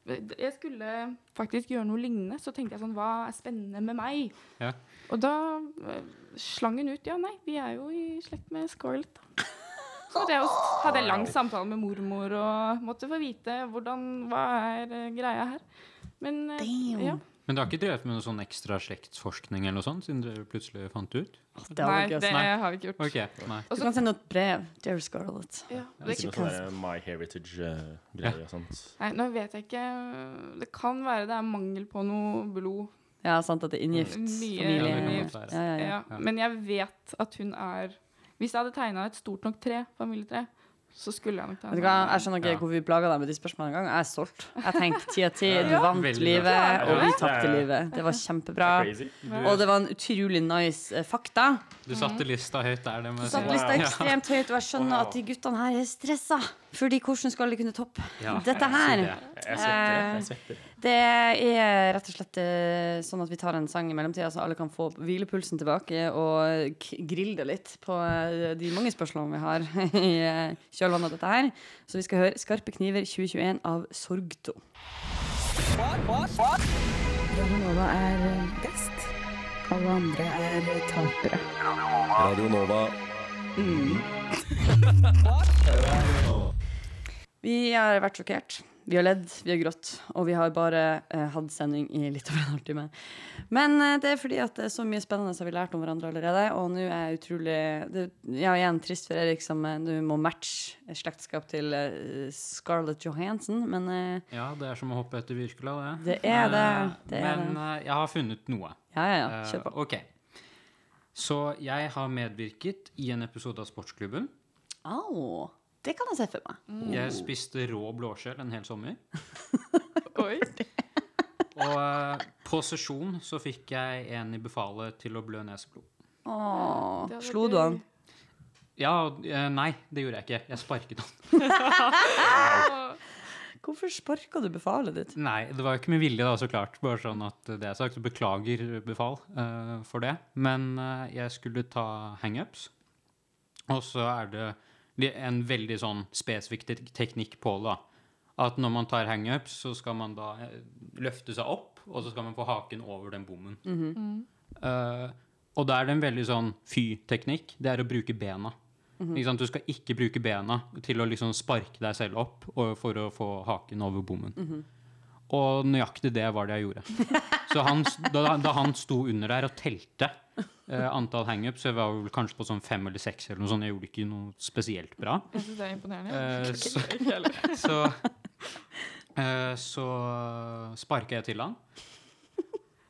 jeg skulle faktisk gjøre noe lignende. Så tenkte jeg sånn Hva er spennende med meg? Ja. Og da eh, slang hun ut Ja, nei, vi er jo i slekt med Scarlett. Så jeg hadde jeg lang samtale med mormor og måtte få vite hvordan, hva er eh, greia her. Men eh, ja. Men du har ikke drevet med noe sånn ekstra slektsforskning eller noe sånt, siden dere plutselig fant det ut? det Nei, det. Nei. har vi ikke gjort. Okay, nei. Du kan sende et brev. Dear Scarlett. Ja, Det er ikke noe sånn My Heritage-greie og sånt. nei, nå vet jeg ikke Det kan være det er mangel på noe blod. Ja, sant at det er inngift Mye Ja, kan familie. inngift. Ja, ja, ja. Ja, Ja. men jeg vet at hun er Hvis jeg hadde tegna et stort nok tre, familietre, så skulle jeg nok ta Jeg skjønner ikke Ja. hvorfor vi plaga deg med de spørsmålene engang. Jeg er stolt. Jeg tenkte ti av ti. Du vant Veldig livet, og vi tapte livet. Det var kjempebra. Og det var en utrolig nice eh, fakta. Du satte lista høyt der, det må Du jeg si. satte lista ekstremt høyt, og jeg skjønner at de guttene her er stressa. Fordi hvordan skal de kunne toppe Ja, dette her? det. Jeg svetter. Jeg svetter. Det er rett og slett eh, sånn at vi tar en sang i mellomtida, så alle kan få hvilepulsen tilbake og grille det litt på eh, de mange spørsmålene vi har i eh, kjølvannet av dette her. Så vi skal høre 'Skarpe kniver 2021' av Sorgto. Radionova er best. Alle andre er tapere. Radio Nova. Vi har vært sjokkert. Vi har ledd, vi har grått, og vi har bare eh, hatt sending i litt over en halvtime. Men eh, det er fordi at det er så mye spennende som vi har lært om hverandre allerede. Og nå er jeg utrolig det, Ja, igjen trist for Erik som eh, nå må matche slektskap til eh, Scarlett Johansson, men eh, Ja, det er som å hoppe etter Wirkola, det. Det er det, det er Men det. eh, jeg har funnet noe. ja, ja, ja. Kjør på. ok. Så jeg har medvirket i en episode av Sportsklubben. Au, det kan jeg se for meg. Jeg spiste rå blåskjell en hel sommer. Oi. Og eh, på sesjon så fikk jeg en i befalet til å blø neseblod. Åh, slo du han? Ja, eh, nei, det gjorde jeg ikke. Jeg sparket han. Hvorfor sparka du befalet ditt? Nei, det var jo ikke med vilje, da, så klart. Bare sånn at det er sagt. Beklager befal uh, for det. Men eh, jeg skulle ta hangups, og så er det en veldig sånn spesifikk teknikk på det. At når man tar hangups, så skal man da eh, løfte seg opp, og så skal man få haken over den bommen. Eh, og da er det en veldig sånn fy-teknikk. Det er å bruke bena. Ikke sant? Du skal ikke bruke bena til å liksom sparke deg selv opp og, for å få haken over bommen. Og nøyaktig det var det jeg gjorde. Så han, da, da han sto under der og telte eh, antall hangups, jeg var vel kanskje på sånn fem eller seks, eller noe sånt, jeg gjorde ikke noe spesielt bra. Jeg det er imponerende. Eh, så, så, eh, så sparka jeg til han.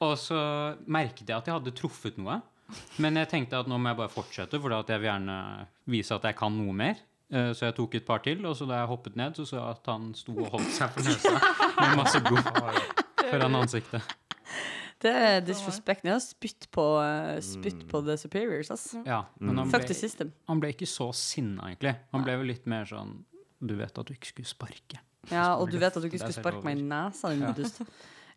Og så merket jeg at jeg hadde truffet noe. Men jeg tenkte at nå må jeg bare fortsette, for jeg vil gjerne vise at jeg kan noe mer. Eh, Så jeg tok et par til, og så da jeg hoppet ned, så så jeg at han sto og holdt seg for nesa med masse blod foran ansiktet. Det er disrespect. Jeg har spytt på, eh, spytt på the superiors, ass. Ja, men han Fuck the ble, system. han ble ikke så sinna, egentlig. Han ble vel litt mer sånn Du vet at du ikke skulle sparke. Ja, og du vet at du ikke skulle sparke meg i nesa, din Ja. dust.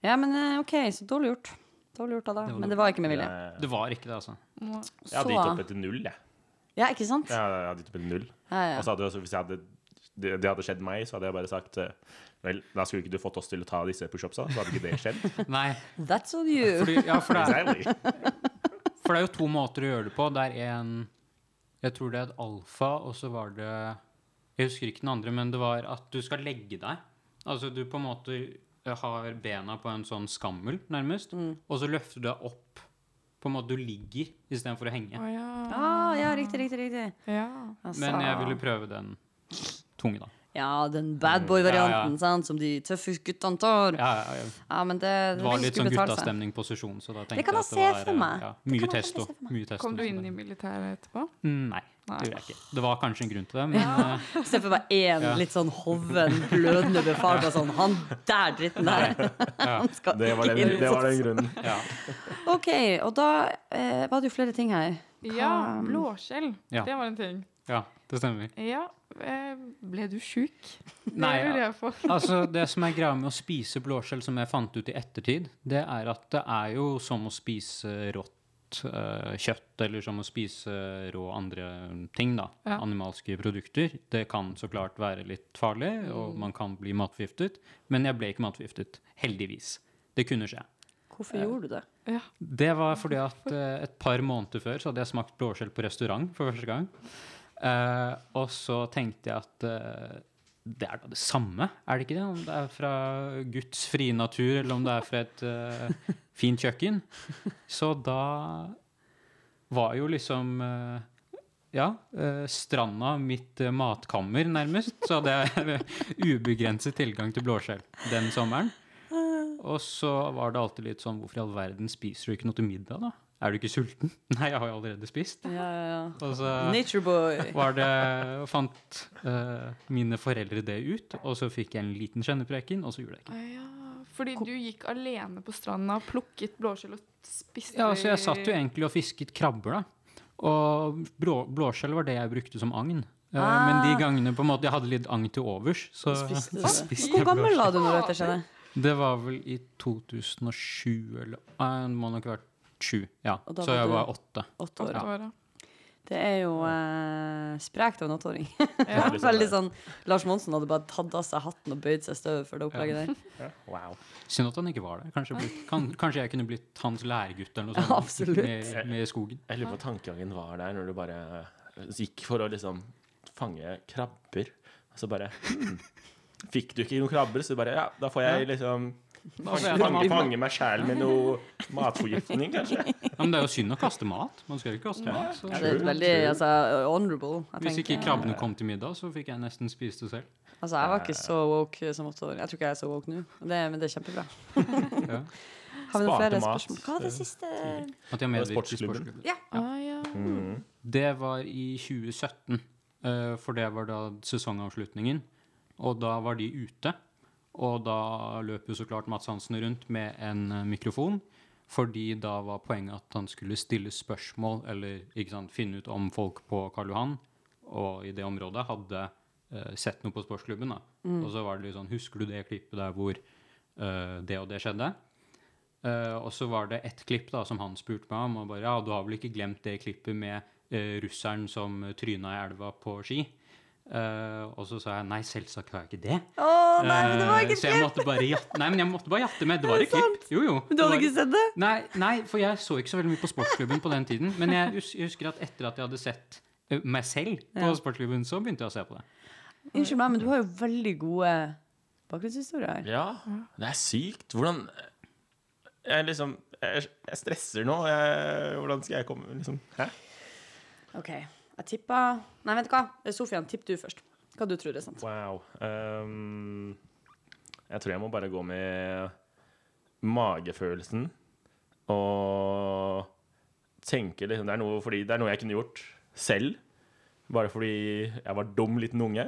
Ja, men eh, OK, så dårlig gjort. Dårlig gjort av deg. Men det var ikke med vilje. Jeg, Det var ikke det, altså. jeg hadde gitt opp etter null, jeg. Ja, ikke sant? Jeg hadde gitt opp etter null. Ja, ja. Og så hadde jeg også, hvis jeg hadde, det, det hadde skjedd meg, så hadde jeg bare sagt eh, Vel, da skulle ikke du fått oss til å ta disse pushupsa, så hadde ikke det skjedd. Nei, That's on you. fordi, ja, for, det er, for det er jo to måter å gjøre det på. Det er en Jeg tror det er et alfa, og så var det Jeg husker ikke den andre, men det var at du skal legge deg. Altså du på en måte har bena på en sånn skammel, nærmest, og så løfter du deg opp. På en måte du ligger istedenfor å henge. Å ja. Ah, ja, riktig, riktig, riktig. ja. Altså, Men jeg ville prøve den tunge, da. Ja, den badboy-varianten, Ja, ja. som de tøffe guttene tar. Ja, Ja, ja, ja. men det, det, Det var litt sånn guttastemning på sesjon, så da tenkte Det kan jeg jeg at det se for eh, meg. Ja, mye testo. Mye. Kom du inn i militæret etterpå? Mm, Nei, Nei. det gjorde jeg ikke. Det var kanskje en grunn til det, men ja. Se for meg én Ja. litt sånn hoven, blødende befal. bare Sånn, han der dritten der! Han skal Det var den, inn. det var den grunnen. ja. OK, og da eh, var det jo flere ting her. Ja, blåskjell. Ja. Det var en ting. ja, det stemmer. Ja, eh, ble du sjuk? Nei, ja. Altså, Det som er greia med å spise blåskjell, som jeg fant ut i ettertid, det er at det er jo som å spise rått uh, kjøtt, eller som å spise rå andre ting, da. Ja. Animalske produkter. Det kan så klart være litt farlig, og man kan bli matforgiftet. Men jeg ble ikke matforgiftet. Heldigvis. Det kunne skje. Hvorfor gjorde du det? Ja. Det var fordi at eh, et par måneder før så hadde jeg smakt blåskjell på restaurant for første gang. Eh, og så tenkte jeg at uh, det er da det samme, er det ikke det? Om det er fra Guds frie natur, eller om det er fra et uh, fint kjøkken. Så da var jo liksom ja, stranda mitt matkammer, nærmest. Så hadde jeg ubegrenset tilgang til blåskjell den sommeren. Og så var det alltid litt sånn Hvorfor i all verden spiser du ikke noe til middag, da? Er du ikke sulten? Nei, jeg har jo allerede spist. Ja, ja, ja. Og så Nature boy. var det Fant uh, mine foreldre det ut, og så fikk jeg en liten kjennepreken, og så gjorde jeg ikke. det. ja. Fordi du gikk alene på stranda, plukket blåskjell og spiste Ja, så jeg satt jo egentlig og fisket krabber, da. Og blå, blåskjell var det jeg brukte som agn. Eh, Men de gangene på en måte jeg hadde litt agn til overs, så Spiste så spiste Hvor gammel var du når dette skjedde? Det var vel i 2007 eller det må nok ha vært sju. Ja. Så jeg var åtte. Åtte år. Ja. Det er jo eh, sprekt av en åtteåring. Ja. Veldig sånn Lars Monsen hadde bare tatt av seg hatten og bøyd seg støv for det opplegget der. Ja, wow. Synd at han ikke var der. Kanskje, blitt, kan, kanskje jeg kunne blitt hans læregutt eller noe sånt. Absolutt. Med, med skogen. Jeg lurer på tankegangen var der når du bare gikk for å liksom fange krabber. Og så bare hmm. Fikk du ikke noen krabber, så bare Ja, da får jeg liksom fange, fange meg sjæl med noe matforgiftning, kanskje. Ja, men det er jo synd å kaste mat. Man skal jo ikke kaste mat. Så. Ja, det er veldig altså, honorable. Jeg Hvis ikke krabbene kom til middag, så fikk jeg nesten spist det selv. Altså, jeg var ikke så woke som åtteåring. Jeg tror ikke jeg er så woke nå, det, men det er kjempebra. Ja. Har vi noen flere mat. spørsmål? Hva var det siste? At jeg medvirket i sportsklubben. sportsklubben. Ja. Ah, ja. Mm. Det var i 2017, eh, for det var da sesongavslutningen. Og da var de ute. Og da løp jo så klart Mats Hansen rundt med en eh, mikrofon. Fordi da var poenget at han skulle stille spørsmål, eller sant, finne ut om folk på Karl Johan og i det området hadde uh, sett noe på sportsklubben. da. Og så var det litt sånn Husker du det klippet der hvor uh, det og det skjedde? Uh, og så var det ett klipp da som han spurte meg om. Og bare, ja, du har vel ikke glemt det klippet med russeren som tryna i elva på ski? Eh, og så sa jeg nei, selvsagt har jeg ikke det. Oh, nei, men det var ikke ikke så jeg måtte bare jatte, nei, men jeg måtte bare jatte med. Det var et klipp. Jo, jo. Men du hadde var- ikke sett det? Nei, nei, for jeg så ikke så veldig mye på sportsklubben på den tiden. Men jeg husker at etter at jeg hadde sett eh, meg selv på Ja. sportsklubben, så begynte jeg å se på det. Unnskyld meg, men du har jo veldig gode bakgrunnshistorier. Ja, det er sykt. Hvordan Jeg liksom Jeg, jeg stresser nå. Jeg, hvordan skal jeg komme liksom Hæ? OK. Jeg tippa Nei, vet du hva? Sofian, tipp du først. Hva du tror er sant. Wow. Um, jeg tror jeg må bare gå med magefølelsen og tenke liksom Det er noe, fordi, det er noe jeg kunne gjort selv. Bare fordi jeg var dum liten unge.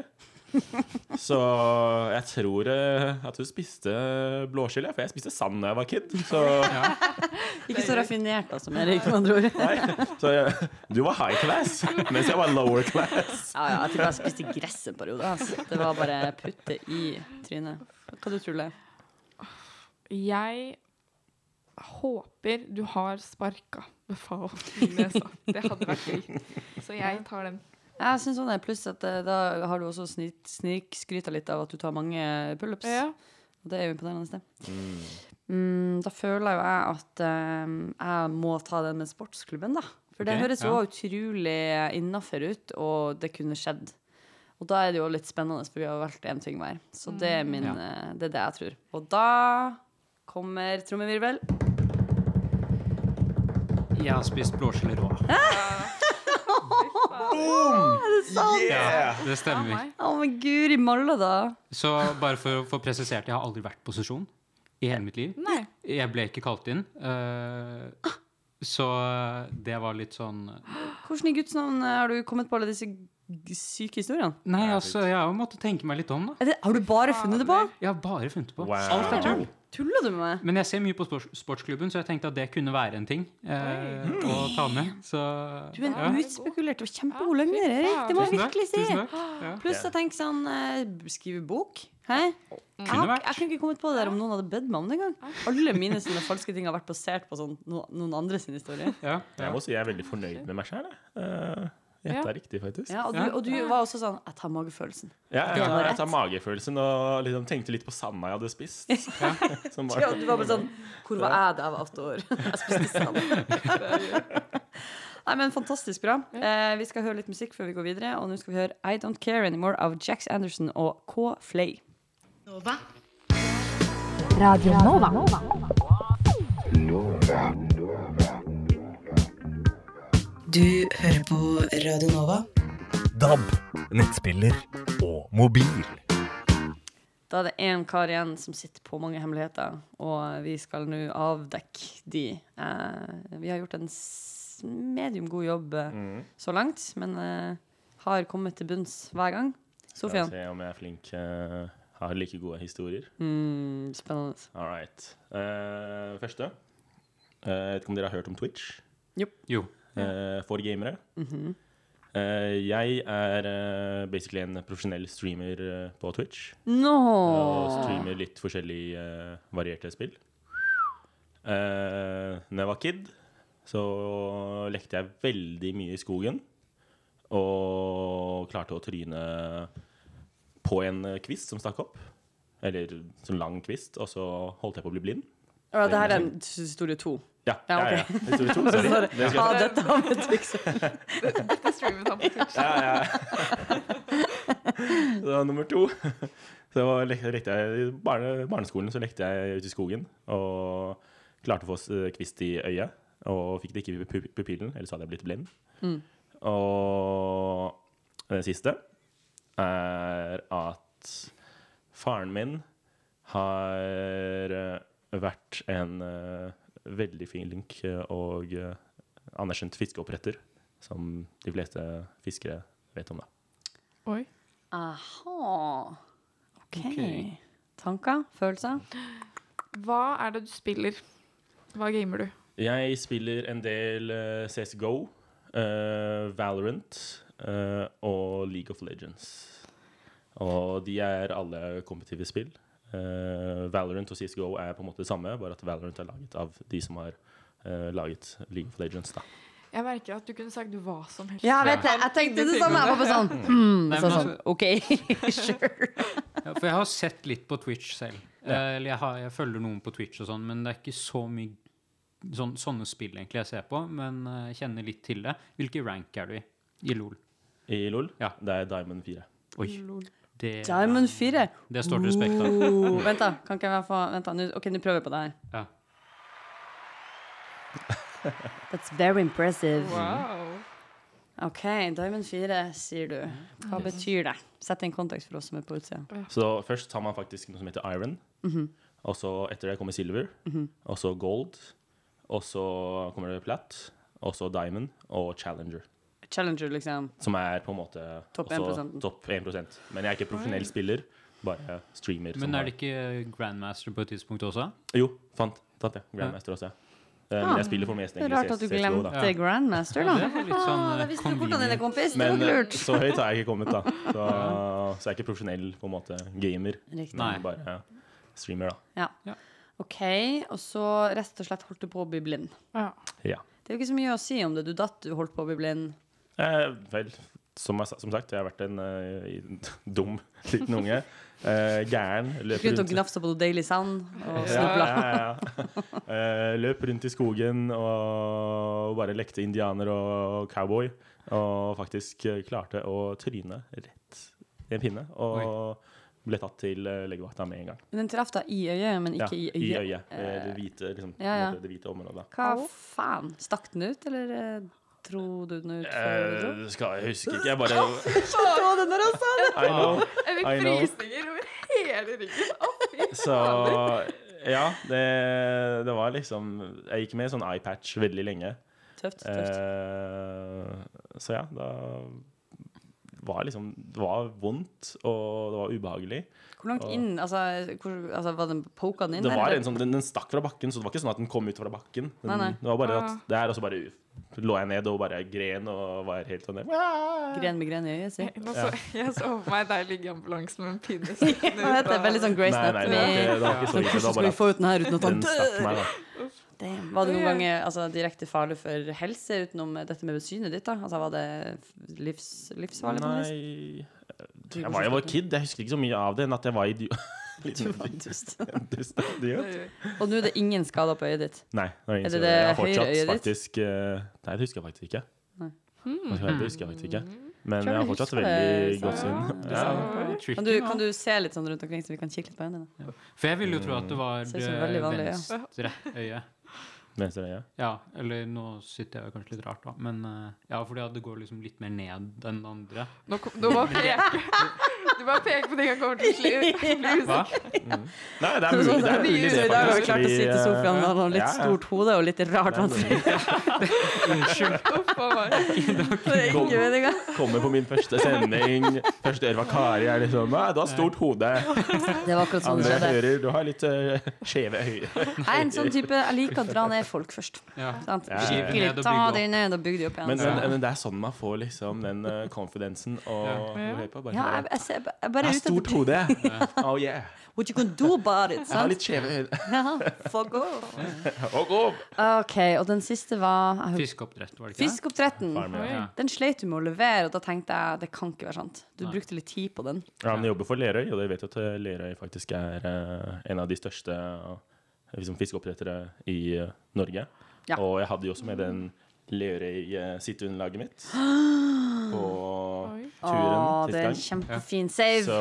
Så jeg tror eh, at du spiste blåskille, for jeg spiste sand da jeg var kid. Så, Ikke så raffinert altså, med Erik, med andre ord. nei, så jeg, du var high class, mens jeg var lower class. Ja, ja, jeg tror jeg spiste gress en periode. Altså. Det var bare putte i trynet. Hva du tror du? Jeg håper du har sparka befal i nesa. Det hadde vært gøy. Så jeg tar den. Jeg syns sånn er pluss at eh, da har du også snik- snikskryta litt av at du tar mange pullups. Ja. Og det er jo imponerende. det. Mm, da føler jo jeg at eh, jeg må ta den med sportsklubben, da. For det Ok, høres jo ja. utrolig innafor ut, og det kunne skjedd. Og da er det jo litt spennende, for vi har valgt én ting hver. Så det er, min, Ja. eh, det er det jeg tror. Og da kommer trommevirvel. Jeg har spist blåskjell rå. Ja, det stemmer. Å, men guri malla, da. Så bare for å få presisert, jeg har aldri vært på sesjon i hele mitt liv. Nei. Jeg ble ikke kalt inn. eh, så det var litt sånn Hvordan i Guds navn har du kommet på alle disse syke historiene? Nei, altså, jeg har måttet tenke meg litt om, da. Det, har du bare funnet det på? Jeg har bare funnet det på. Wow. Alt er tull. Tuller du med meg? Men jeg ser mye på sports sportsklubben, så jeg tenkte at det kunne være en ting eh, å ta med. Så Du er ja. en utspekulert og kjempegod Ja, løgner, Erik. Det må jeg virkelig si. Ja. Pluss jeg tenker sånn eh, Skrive bok? Hæ? Jeg, jeg kunne ikke kommet på det der om noen hadde bedt meg om det engang. Alle mine sine falske ting har vært basert på sånn, noen andre sin historie. Ja, Jeg må si jeg er veldig fornøyd med meg sjøl. Uh, Gjetta Ja. riktig, faktisk. Ja, og, du, og du var også sånn Jeg tar magefølelsen. Ja, Det jeg, jeg tar magefølelsen og liksom tenkte litt på sanda jeg hadde spist. ja. var- Ja, du var bare sånn Hvor var jeg da jeg var åtte år? Jeg spiste sand. Nei, men Fantastisk bra. Eh, vi skal høre litt musikk før vi går videre. Og nå skal vi høre I Don't Care Anymore av Jax Anderson og K. Flay. Radio Nova Nova. Du hører på Radio Nova. DAB, nettspiller og mobil. Da er det én kar igjen som sitter på mange hemmeligheter, og vi skal nå avdekke de. Eh, vi har gjort en s- medium god jobb eh, Mm. så langt, men eh, har kommet til bunns hver gang. Skal Sofian? se om jeg er flink. eh, har like gode historier. Mm, spennende. All right. Eh, første. Eh, jeg vet ikke om dere har hørt om Twitch? Jo. Jo. Eh, for gamere. Mhm. Eh, jeg er eh, basically en profesjonell streamer på Twitch. No. Og streamer litt forskjellige varierte spill. Uh, når jeg var kid, så lekte jeg veldig mye i skogen. Og klarte å tryne på en kvist som stakk opp. Eller sånn lang kvist, og så holdt jeg på å bli blind. Ja, det her er en historie to. Ja, Ja, ja, ja. Historie to, sorry. Sorry. Det Ja, dette har Twix Dette streamet han på Twitch. Ja, ja. Så nummer to Så lek- lekte jeg I barne, barneskolen så lekte jeg ute i skogen og klarte å få kvist i øyet. Og fikk det ikke i pupillen, ellers hadde jeg blitt blind. Mm. Og det siste er at faren min har eh, vært en eh, veldig flink link, og eh, anerkjent fiskeoppretter, som de fleste fiskere vet om. da. Oi. Aha. OK. okay. Tanker? Følelser? Hva er det du spiller? Hva gamer du? Jeg spiller en del eh, CSGO, uh, Valorant uh, og League of Legends. Og de er alle kompetitive spill. Eh, Valorant og CSGO er på en måte det samme, bare at Valorant er laget av de som har eh, laget League of Legends. da. Jeg merker at du kunne sagt hva som helst. Ja, vet jeg. Jeg tenkte det samme. Jeg var sånn mm, så sånn, OK, sure. Ja, for jeg har sett litt på Twitch selv. Eh, Eller jeg, har, jeg følger noen på Twitch og sånn, men det er ikke så mye sånn, sånne spill egentlig jeg ser på. Men jeg kjenner litt til det. Hvilke rank er du i i LOL? I LOL Ja. det er Diamond 4. Oi. Det, Diamond 4. det står til respekt av. Oh, vent, da. Kan ikke jeg få Vent, da. OK, nå prøver vi på det her. Ja. That's very impressive. Wow. OK, Diamond 4, sier du. Hva betyr det? Sett inn en kontekst for oss som er på utsida. Så først tar man faktisk noe som heter Iron. Og så etter det kommer Silver. Og så Gold. Og så kommer det platt. Og så Diamond og Challenger. Challenger, liksom. Som er på en måte Topp 1%. 1 Men jeg er ikke profesjonell spiller, bare streamer. Men er det ikke Grandmaster på et tidspunkt også? Jo, fant, Tatt det. Grandmaster også, ja. Eh, Men jeg spiller for mest egentlig rart at du glemte GO, glemte Grandmaster, da. Ja, sånn, ah, eh, da visste du hvordan dine, kompis. Men eh, lurt. så høyt har jeg ikke kommet, da. Så, så jeg er ikke profesjonell på en måte gamer. Riktig. Nei. Men bare streamer, da. Ja. Ja. OK, og så rett og slett holdt du på å bli blind. Ja. Ja. Det er jo ikke så mye å si om det. Du datt, du holdt på å bli blind. Eh, vel, som, jeg, som sagt, jeg har vært en uh, dum liten unge. Uh, gæren. Gikk rundt og gnafsa på noe deilig sand og Ja, snubla. ja, ja. uh, løp rundt i skogen og bare lekte indianer og cowboy. Og faktisk klarte å tryne rett i en pinne. Og ble tatt til legevakta med en gang. Men den traff deg i øyet, men ikke ja, i øyet. I øyet. Eh, Det hvite, liksom, ja, ja. Det hvite området. Hva faen? Stakk den ut, eller dro du den ut? før du dro? Eh, skal jeg huske ikke. Jeg bare Så du når han sa det? I know. Jeg fikk I frysninger over hele ryggen. Å, fy Så ja, det, det var liksom Jeg gikk med sånn eyepatch veldig lenge. Tøft. tøft. Eh, så ja, da var liksom Det var vondt, og det var ubehagelig. Hvor langt og- inn? Altså, hvor, altså var den poka den inn? Det var eller? en sånn, den, den stakk fra bakken, så det var ikke sånn at den kom ut fra bakken. Den, Nei, nei. Det var bare Ah. at Det er også bare lå jeg ned og bare gren og var helt sånn der. Gren med gren i øyet, si. Jeg så for meg deg ligge i ambulansen med en pinne stikkende heter det? Veldig sånn Grace Nei, nei, det var ikke, det var så ille. Hvordan skal vi få ut den her uten at han dør? Damn. Var det noen ganger altså, direkte farlig for helse utenom dette med synet ditt? da? Altså, Var det livs, livsfarlig? Nei Jeg var, jeg var kid, jeg husker ikke så mye av det enn at jeg var idiot. Du dust. Dust. Og nå er det ingen skader på øyet ditt. Nei, det er, ingen Er det det jeg har høyre fortsatt øyet ditt? faktisk eh, Nei, det husker jeg faktisk ikke. Nei. Det husker jeg faktisk ikke. Men jeg har fortsatt veldig godt syn. Ja. Kan du, kan du se litt sånn rundt omkring, så vi kan kikke litt på øynene? For jeg ville jo tro at det var det ja. venstre øyet. Venstre øye. Ja, eller nå sitter jeg jo kanskje litt rart, da. Men eh, ja, fordi det går liksom litt mer ned enn det andre. Nå kom, du bare peker Du bare peker på ting han kommer til å slu bli Hva? Mm. Nei, det er mulig, det er mulig det, I dag har vi klart å sitte i sofaen med noe litt ja, ja. stort hode og litt rart ansikt. Unnskyld. Er. Kommer på min første sending, første øre var Kari, er liksom Nei, du har stort hode. Det var akkurat sånn det skjedde. hører du har litt uh, skjeve øyne. Jeg er en sånn type Jeg liker å dra ned folk først. Ja. Sant? Ja, ja, ja. Skikkelig ta dem de ned og bygg de opp igjen. Men, men, men det er sånn man får liksom den uh, confidensen og Ja. på, bare, ja, jeg, jeg, ser- er bare Jeg har stort hode. Oh yeah. What you gonna do about it? Jeg har litt skjeve øyne. Fuck off. OK, og den siste var Fiskeoppdrett, var det ikke det? Fiskeoppdretten. Den sleit du med å levere, og da tenkte jeg det kan ikke være sant. Du Nei. brukte litt tid på den. Ja, men jeg jobber for Lerøy, og dere vet jo at eh, Lerøy faktisk er eh, en av de største eh, liksom, fiskeoppdrettere i Norge. Ja. Og jeg hadde jo også med den Lerøy-sitteunderlaget mitt på turen Å, sist det er en kjempefin save. Så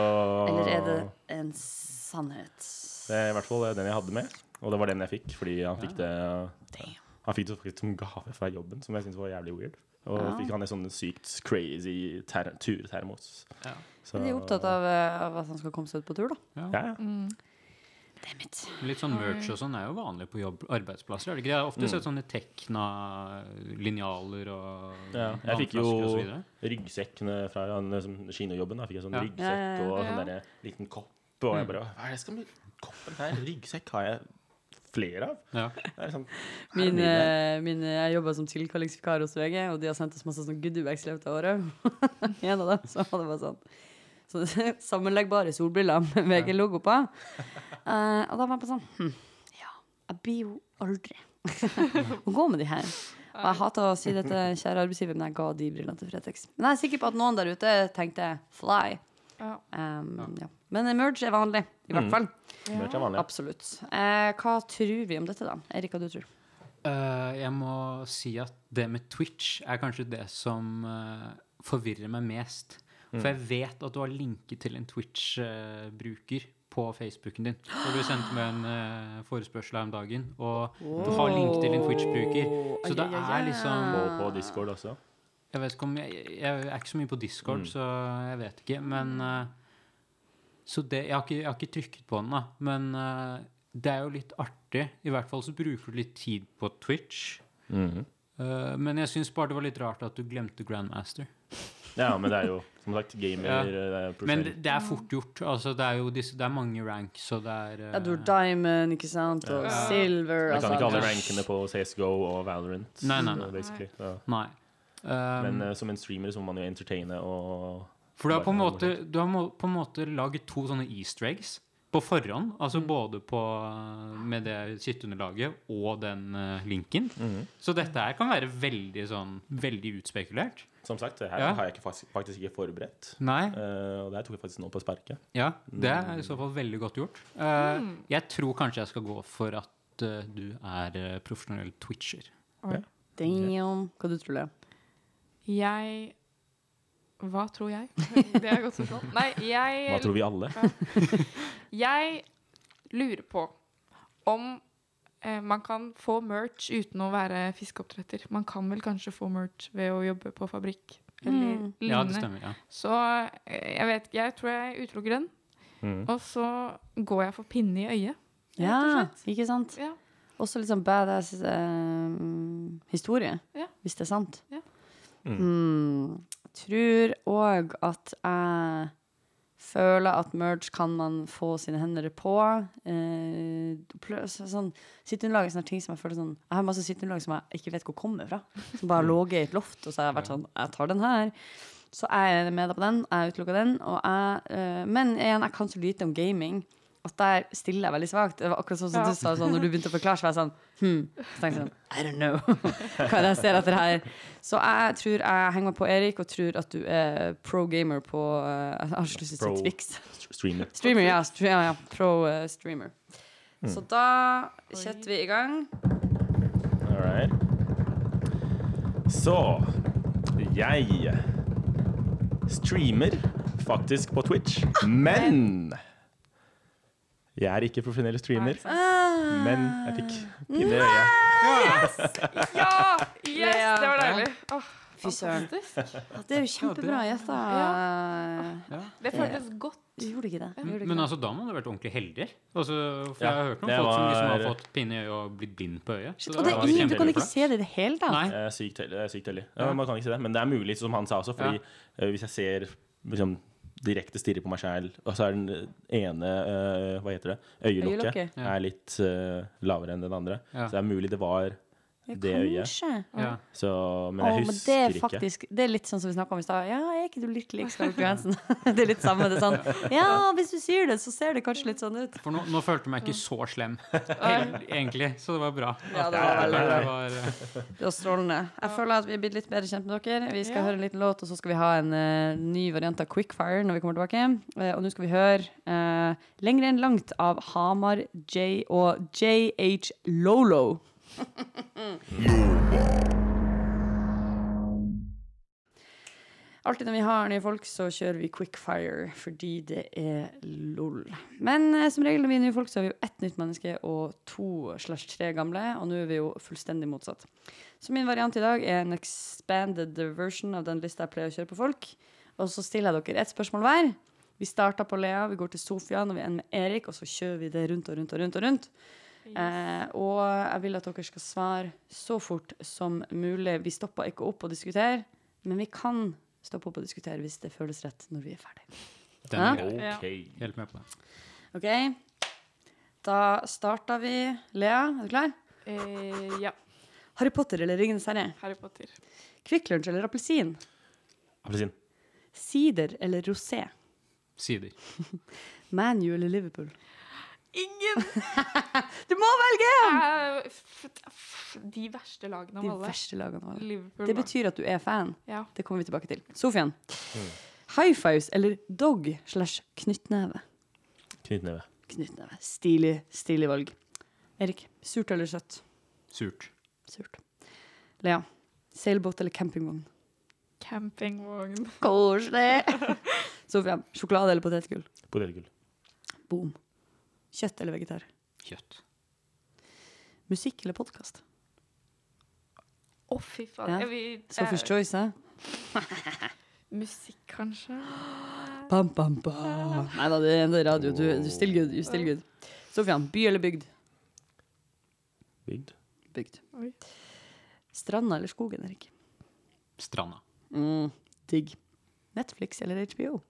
Eller er det en sannhet? det er i hvert fall den jeg hadde med, og det var den jeg fikk, fordi han fikk det Damn. Han fikk det faktisk som gave fra jobben, som jeg syntes var jævlig weird. Og Ja. fikk han en sånn sykt crazy ter turtermos. Ja. Så- De er opptatt av, eh, av at han skal komme seg ut på tur, da. Ja, ja. Mm. Litt sånn merch og sånn er jo vanlig på jobb, arbeidsplasser. Er det ikke? Jeg har ofte Mm. sett sånne tekna linjaler og Ja, jeg fikk jo ryggsekkene fra liksom, kinojobben. Da fikk jeg sånn Ja. ryggsekk Ja, ja, ja. og sånn der liten kopp. Og jeg bare Hva er det skal bli koppen her? Ryggsekk har jeg flere av. Ja. Sånn, Min, eh, min, jeg jobba som tilkallingsvikar hos VG, og de har sendt oss masse sånn goodiebags i løpet av året. en av dem så var det bare sånn sånne sammenleggbare solbriller med VG-logo på. Uh, og da var jeg på sånn hm, Ja, jeg blir jo aldri å gå med de her. Og jeg hater å si dette, kjære arbeidsgiver, men jeg ga de brillene til Fretex. Men jeg er sikker på at noen der ute tenkte fly. Um, ja. Men merge er vanlig, i hvert Mm. fall. Mm. vanlig. Absolutt. Uh, hva tror vi om dette, da? Erik, hva du tror Uh, jeg må si at det med Twitch er kanskje det som uh, forvirrer meg mest. Mm. For jeg vet at du har linket til en Twitch-bruker på Facebooken din. Og du sendte meg en eh, forespørsel her om dagen, og du har link til en Twitch-bruker. Så det er liksom Og på Discord også. Jeg vet ikke om jeg, jeg er ikke så mye på Discord, Mm. så jeg vet ikke. Men eh, Så det Jeg har ikke, jeg har ikke trykket på den, da. Men eh, det er jo litt artig. I hvert fall så bruker du litt tid på Twitch. Mm Eh, men jeg syns bare det var litt rart at du glemte Grandmaster. Ja, men det er jo som sagt gamer Ja. er Men det, det er fort gjort. Altså, det er jo disse, det er mange ranks, og det er uh, Ja, du har Diamond, ikke sant, og Ja. Silver Jeg kan altså- ikke alle rankene på CSGO og Valorant. Nei, nei, nei. basically. Ja. Nei. Um, Men uh, som en streamer så må man jo entertaine og For du har på en måte, du har på en måte laget to sånne easter eggs på forhånd. Mm. Altså både på, med det kittunderlaget og den eh, linken. Mm. Så dette her kan være veldig sånn Veldig utspekulert. Som sagt, det her Ja. har jeg ikke, faktisk, faktisk ikke forberedt. Nei. Uh, og det her tok jeg faktisk nå på sparket. Ja, det er i så fall veldig godt gjort. Uh, Mm. Jeg tror kanskje jeg skal gå for at uh, du er eh, profesjonell twitcher. Damn. Hva du tror du? Jeg Hva tror jeg? Det er godt spørsmål. Nei, jeg Hva tror vi alle? Jeg lurer på om eh, man kan få merch uten å være fiskeoppdretter. Man kan vel kanskje få merch ved å jobbe på fabrikk eller Mm. lignende. Ja, det stemmer. ja. Så eh, jeg vet Jeg tror jeg utelukker den. Mm. Og så går jeg for pinne i øyet. Ja, ikke sant? Ja. Også litt sånn badass eh, historie, Ja. hvis det er sant. Ja. Mm. Tror òg at jeg føler at merge kan man få sine hender på. Eh, sånn, Sitteunderlag er sånne ting som jeg føler sånn Jeg har masse sitteunderlag som jeg ikke vet hvor kommer fra. Som bare har ligget i et loft, og så har jeg vært sånn Jeg tar den her. Så jeg er med på den. Jeg utelukker den. Jeg, eh, men igjen, jeg kan så lite om gaming at der stiller jeg veldig svakt. Det var akkurat sånn som Ja. du sa sånn, når du begynte å forklare, så var jeg sånn hmm. Så tenkte jeg sånn I don't know. Hva er det jeg ser etter her? Så jeg tror jeg henger meg på Erik, og tror at du er pro gamer på eh, Jeg har ikke lyst til å si Twix. St- Streamer. Streamer, ja. Stre ja, ja. Pro uh, streamer. Mm. Så da setter vi i gang. All right. Så Jeg streamer faktisk på Twitch, men Jeg er ikke profesjonell streamer, men jeg fikk pinne i øyet. Yes! Ja! Yes! Det var deilig. Oh. Fy søren. det er jo kjempebra gjetta. Det føltes godt. Du gjorde ikke det. Gjorde ikke Men det. altså, da må du ha vært ordentlig heldig. Altså, for Ja, jeg har hørt noen folk folk som liksom har fått pinne i øyet og blitt blind på øyet. Shit, Så og det var er ingen, du kan ikke se det i det hele tatt. Nei. Er sykt heldig. Sykt heldig. Ja, Ja. man kan ikke se det, men det er mulig, som han sa også, fordi eh, hvis jeg ser liksom, direkte stirrer på meg sjæl, og så er den ene eh, Hva heter det? Øyelokket Øyelokket. Ja. er litt eh, lavere enn den andre. Ja. Så det er mulig det var Ja, det øyet. kanskje. Ja. Så, men jeg men husker det er ikke. Det er litt sånn som vi snakka om i stad. Ja, er ikke du litt lik Scarlett Johansen? det er litt samme. Det er sånn Ja, hvis du sier det, så ser det kanskje litt sånn ut. For nå, nå følte jeg meg ikke så slem, egentlig. Så det var bra. Ja, det var veldig bra. Det var, uh... Det var strålende. Jeg føler at vi er blitt litt bedre kjent med dere. Vi skal Ja. høre en liten låt, og så skal vi ha en uh, ny variant av Quickfire når vi kommer tilbake. Uh, og nå skal vi høre uh, Lenger enn langt av Hamar J og JH Lolo. Alltid når vi har nye folk, så kjører vi quickfire fordi det er lol. Men eh, som regel når vi er nye folk, så har vi jo ett nytt menneske og to slash tre gamle. Og nå er vi jo fullstendig motsatt. Så min variant i dag er en expanded version av den lista jeg pleier å kjøre på folk. Og så stiller jeg dere ett spørsmål hver. Vi starter på Lea, vi går til Sofia, når vi ender med Erik, og så kjører vi det rundt og rundt og rundt. Og rundt. Eh, og jeg vil at dere skal svare så fort som mulig. Vi stopper ikke opp og diskuterer, men vi kan stoppe opp og diskutere hvis det føles rett når vi er ferdig. den Ja. er. Ok. Helt med på det. OK? Da starter vi. Lea, er du klar? Eh, ja. Harry Potter eller Ringenes herre? Harry Potter. Kvikk Lunsj eller appelsin? Appelsin. Sider eller rosé? Sider. ManU eller Liverpool? Ingen! Du må velge! Eh, f- f- De verste lagene De av alle. verste lagene av alle. Liverpool. Det betyr at du er fan. Ja. Det kommer vi tilbake til. Sofian. High fives eller dog slash knyttneve? Knyttneve. Knyttneve. Stilig, stilig valg. Erik. Surt eller søtt? Surt. Surt. Lea. Seilbåt eller campingvogn? Campingvogn. Koselig! Sofian. Sjokolade eller potetgull? Potetgull. Boom. Kjøtt eller vegetar? Kjøtt. Musikk eller podkast? Å, fy faen. Ja. Jeg vil- Sophie's choice, hæ? Musikk, kanskje? Pam, pam, pam. Nei da, det er radio. Du, du still good. You still good. Sofian. By eller bygd? Bygd. Bygd. Oi. Stranda eller skogen, Erik? Stranda. Mm, digg. Netflix eller HBO?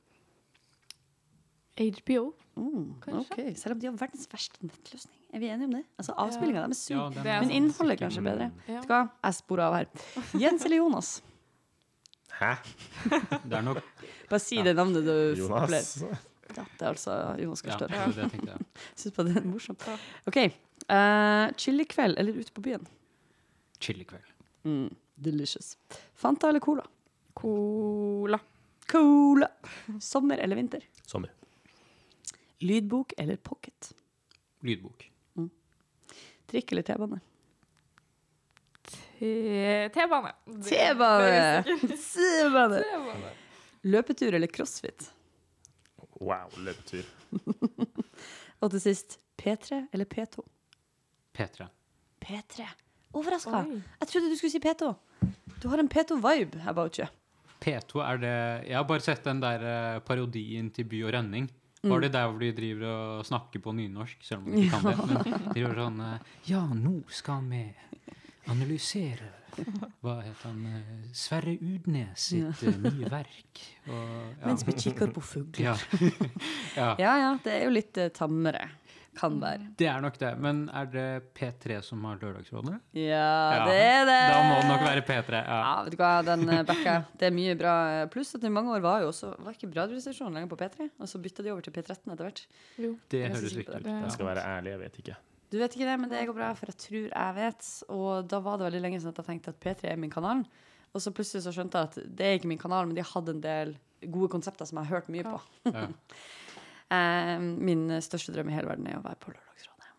HBO. Mm, okay. Selv om de har verdens verste nettløsning. Er vi enige om det? Altså, Avspillinga deres er sur, Ja, er men innholdet er kanskje bedre. Ja. Vet du hva? Jeg sporer av her. Jens eller Jonas? Hæ? Det er nok Bare si det navnet du opplever. Jonas? Ja, det er altså Jonas Ja, Gahr Støre. det jeg. Syns bare det er morsomt. OK. Uh, Chilikveld eller ute på byen? Chili-kveld. Mm, delicious. Fanta eller Cola? Cola. Cola. Sommer eller vinter? Sommer. Lydbok eller pocket? Lydbok. Trikk eller T-bane? T-bane. T-bane! T-bane! Løpetur eller crossfit? Wow, løpetur. Og til sist P3 eller P2? P3. P3. Overraska. Jeg trodde du skulle si P2. Du har en P2-vibe about you. P2 er det Jeg har bare sett den der eh, parodien til By og Rønning. Var det der hvor de driver og snakker på nynorsk, selv om de ikke kan det? Men de gjør sånn eh, Ja, nå skal vi analysere Hva heter han eh, Sverre Udnes sitt ja. nye verk. Og, ja. Mens vi kikker på fugler. ja. ja. Ja ja, det er jo litt eh, tammere. Kan være. Det er nok det. Men er det P3 som har Lørdagsrådet? Ja, Ja, det er det. Da må det nok være P3. Ja. Ja, vet du hva, den eh, backer jeg. Det er mye bra. Pluss at i mange år var jo også Var ikke Radioresepsjonen lenger på P3? Og så bytta de over til P13 etter hvert. Jo. Det er høres riktig ut. Jeg skal være ærlig, jeg vet ikke. Du vet ikke det, men det går bra, for jeg tror jeg vet. Og da var det veldig lenge siden at jeg tenkte at P3 er min kanal. Og så plutselig så skjønte jeg at det er ikke min kanal, men de hadde en del gode konsepter som jeg har hørt mye på. Ja. Eh, min største drøm i hele verden er å være på Lørdagsrådet.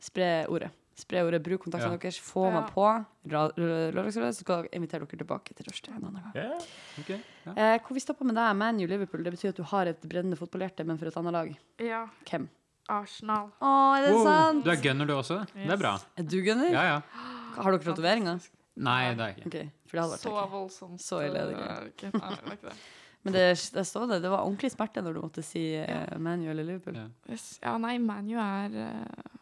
Spre ordet. Spre ordet, Bruk kontaktene Ja. deres. Få Ja. meg på Lørdagsrådet, så skal jeg invitere dere tilbake til rushtid en annen gang. Yeah. Okay. Yeah. Eh, hvor vi stoppa med deg, ManU Liverpool, det betyr at du har et brennende fotballhjerte, men for et annet lag. Ja. Hvem? Arsenal. Å, er det Wow, sant? Du er gunner, du også? Det er bra. Er du gunner? Ja, ja. Har dere tatoveringer? Nei, det er ikke. Okay, for det hadde vært Så voldsomt. Så ille er det ikke. Nei, det var ikke det. Men det, det står det. Det var ordentlig smerte når du måtte si uh, ManU eller Liverpool. Ja. Yes. Ja, nei, ManU er uh,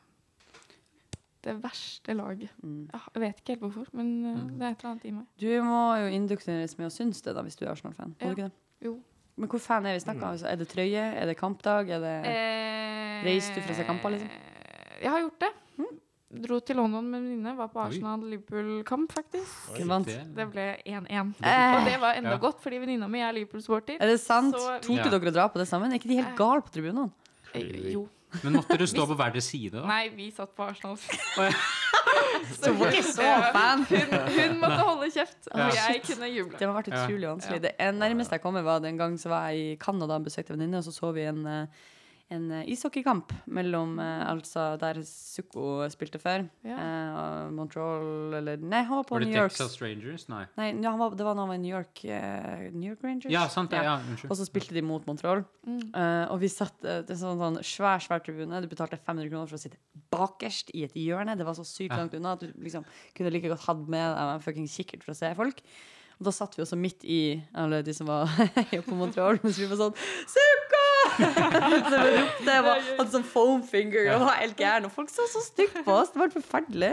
det verste laget. Mm. Jeg vet ikke helt hvorfor, men uh, Mm. det er et eller annet i meg. Du må jo induktineres med å synes det, da, hvis du er Arsenal-fan. Ja. du ikke det? Jo. Men hvor fan er vi snakka om? Altså, er det trøye? Er det kampdag? Er det Eh, Reiser du for å se kamper, liksom? Jeg har gjort det. Dro til London med en venninne. Var på Arsenal-Liverpool-kamp, faktisk. Det- Det ble 1-1. Eh. Og det var enda Ja. godt, fordi venninna mi er Liverpool-sporter. Er det sant? Så- Torde Ja. dere å dra på det sammen? Er ikke de helt gale på tribunene? Eh, Jo. Men måtte dere stå på hver deres side, da? Nei, vi satt på Arsenal. Så hun, var ikke så fan? Hun, hun måtte holde kjeft, og Ja. jeg kunne juble. Det har vært utrolig vanskelig. Ja. Det nærmeste jeg kom var den gang så var jeg i Canada og besøkte en venninne, og så så vi en, eh, en eh, ishockeykamp mellom eh, altså der Sukko spilte før, Ja. eh, og Montreal eller Nei, han var på Var det New York. Texas Rangers? Nei. Nei, ja, han var, det var da han var i New York eh, New York Rangers? Ja, sant det. Ja. Ja, unnskyld. Og så spilte de mot Montreal. Mm. Eh, og vi satt eh, det sånn, sånn svær svær tribune. Du betalte 500 kroner for å sitte bakerst i et hjørne. Det var så sykt Ja. langt unna at du liksom kunne like godt hatt med deg en fuckings kikkert for å se folk. Og da satt vi også midt i alle de som var på Montreal, mens vi var sånn Sukka! Så vi ropte og hadde sånn foam finger og var helt gæren. Og folk så så stygt på oss. Det var helt forferdelig.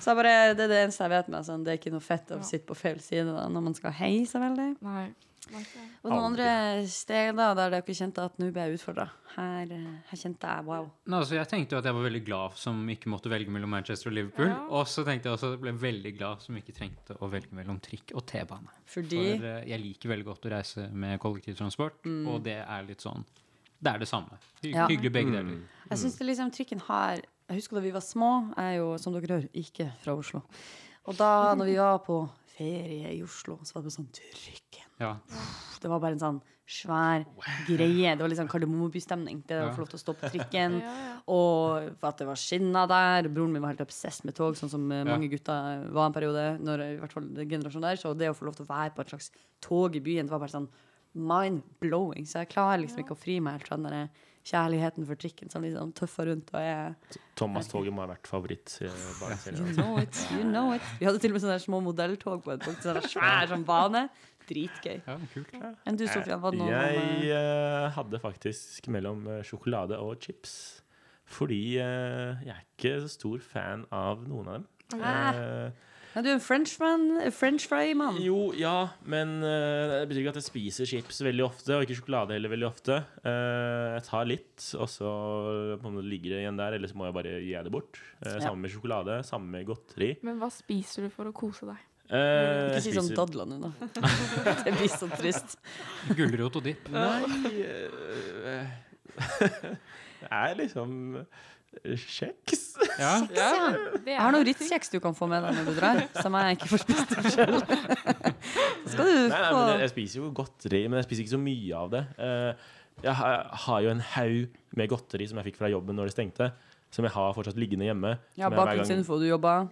Så jeg bare, det er det eneste jeg vet med. Sånn, det er ikke noe fett å sitte på feil side da, når man skal heie så veldig. Nei. Og noen andre steder der dere kjente at nå ble jeg utfordra. Her, her kjente jeg wow. Nå, altså, jeg tenkte jo at jeg var veldig glad som ikke måtte velge mellom Manchester og Liverpool. Ja. Og så tenkte jeg også at jeg ble veldig glad som ikke trengte å velge mellom trikk og T-bane. Fordi For eh, jeg liker veldig godt å reise med kollektivtransport, Mm. og det er litt sånn Det er det samme. Hy Ja. Hyggelig begge Mm. deler. jeg syns liksom trikken her Jeg husker da vi var små. Jeg er jo, som dere hører, ikke fra Oslo. Og da når vi var på ferie i Oslo, så var det bare sånn Trykken. Ja. Det var bare en sånn svær greie. Det var litt sånn kardemommebystemning. Det å flott få lov til å stå på trikken. Ja, ja. Og at det var skinner der. Broren min var helt obsess med tog, sånn som eh, mange gutter var en periode. Når, I hvert fall generasjonen der Så det å få lov til å være på et slags tog i byen, det var bare sånn mind-blowing. Så jeg klarer liksom ikke å fri meg helt fra den der kjærligheten for trikken som liksom tøffer rundt og er Thomas-toget må ha vært favoritt. eh, You know it, you know it. Vi hadde til og med sånne små modelltog på et punkt. Sånn svær sånn bane. Dritgøy. ja, kult. Enn du, Sofian? Var det noe Jeg uh, hadde faktisk mellom sjokolade og chips. Fordi uh, jeg er ikke så stor fan av noen av dem. Ah. Eh, Er du en frenchman? French fry-mann? Jo, ja, men uh, det betyr ikke at jeg spiser chips veldig ofte, og ikke sjokolade heller veldig ofte. Uh, jeg tar litt, og så måte ligger det igjen der, eller så må jeg bare gi det bort. Uh, Ja. Samme med sjokolade, samme med godteri. Men hva spiser du for å kose deg? Uh, Ikke si sånn nå, da. Det blir så trist. Gulrot og dipp. Nei uh, Det er liksom kjeks. Ja. ja. Jeg har noen Ritz-kjeks du kan få med deg når du drar, som jeg ikke får spist selv. skal du Nei, nei, men jeg spiser jo godteri, men jeg spiser ikke så mye av det. Eh, jeg har, jo en haug med godteri som jeg fikk fra jobben når det stengte, som jeg har fortsatt liggende hjemme. Ja, bakgrunnsinfo. Du jobba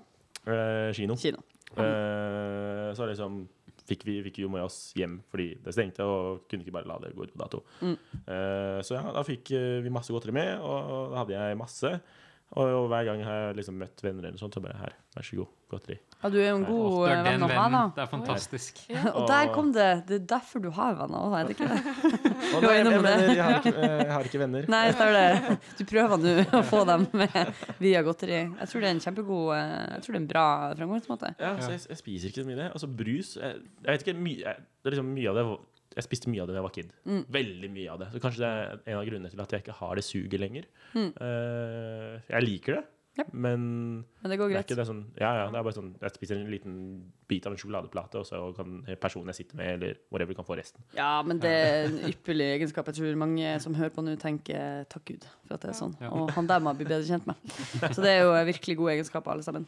Eh, kino. kino. Eh, så liksom fikk vi fikk jo med oss hjem fordi det stengte, og kunne ikke bare la det gå ut på dato. Mm. Uh, så ja, da fikk eh, vi masse godteri med, og da hadde jeg masse. Og, og hver gang jeg har liksom møtt venner eller sånt, så bare her, vær så god, godteri. Ja, du er jo en god Du er venn å ha, da. Det er fantastisk. Og der kom det. Det er derfor du har venner òg, er det ikke det? Og Du nei, jeg, jeg, mener, jeg, har ikke, jeg har ikke venner. Nei, det er det. Du prøver nå å få dem med via godteri. Jeg tror det er en kjempegod eh, Jeg tror det er en bra framgangsmåte. Ja, så jeg, jeg spiser ikke så mye det. Altså brus jeg, jeg vet ikke, mye, jeg, det er liksom mye av det Jeg spiste mye av det da jeg var kid. Mm. Veldig mye av det. Så kanskje det er en av grunnene til at jeg ikke har det suget lenger. Mm. Uh, jeg liker det, Yep. men Men det går det er greit. ikke det sånn Ja, ja, det er bare sånn Jeg spiser en liten bit av en sjokoladeplate, og så kan personen jeg sitter med, eller whatever, kan få resten. Ja, men det er en ypperlig egenskap. Jeg tror mange som hører på nå, tenker takk Gud for at det er sånn. Ja. Og han der må bli bedre kjent med. Så det er jo virkelig gode egenskaper, alle sammen.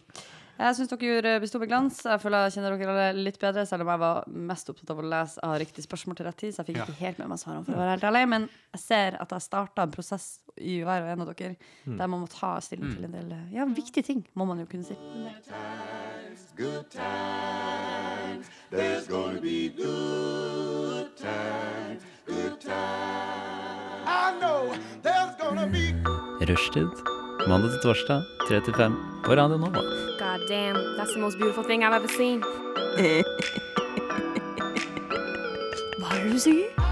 Jeg syns dere gjorde besto med glans. Jeg føler jeg kjenner dere alle litt bedre, selv om jeg var mest opptatt av å lese av riktig spørsmål til rett tid. Så jeg fikk Ja. ikke helt med meg svarene, for å være helt ærlig. Men jeg ser at jeg starta en prosess i hver og en av dere der man må ta stilling til en del ja, viktige ting, må man jo kunne si. Rushtid. Mandag til torsdag, 3 til 5 på Radio Nova. God damn, that's the most beautiful thing I've ever seen. Hva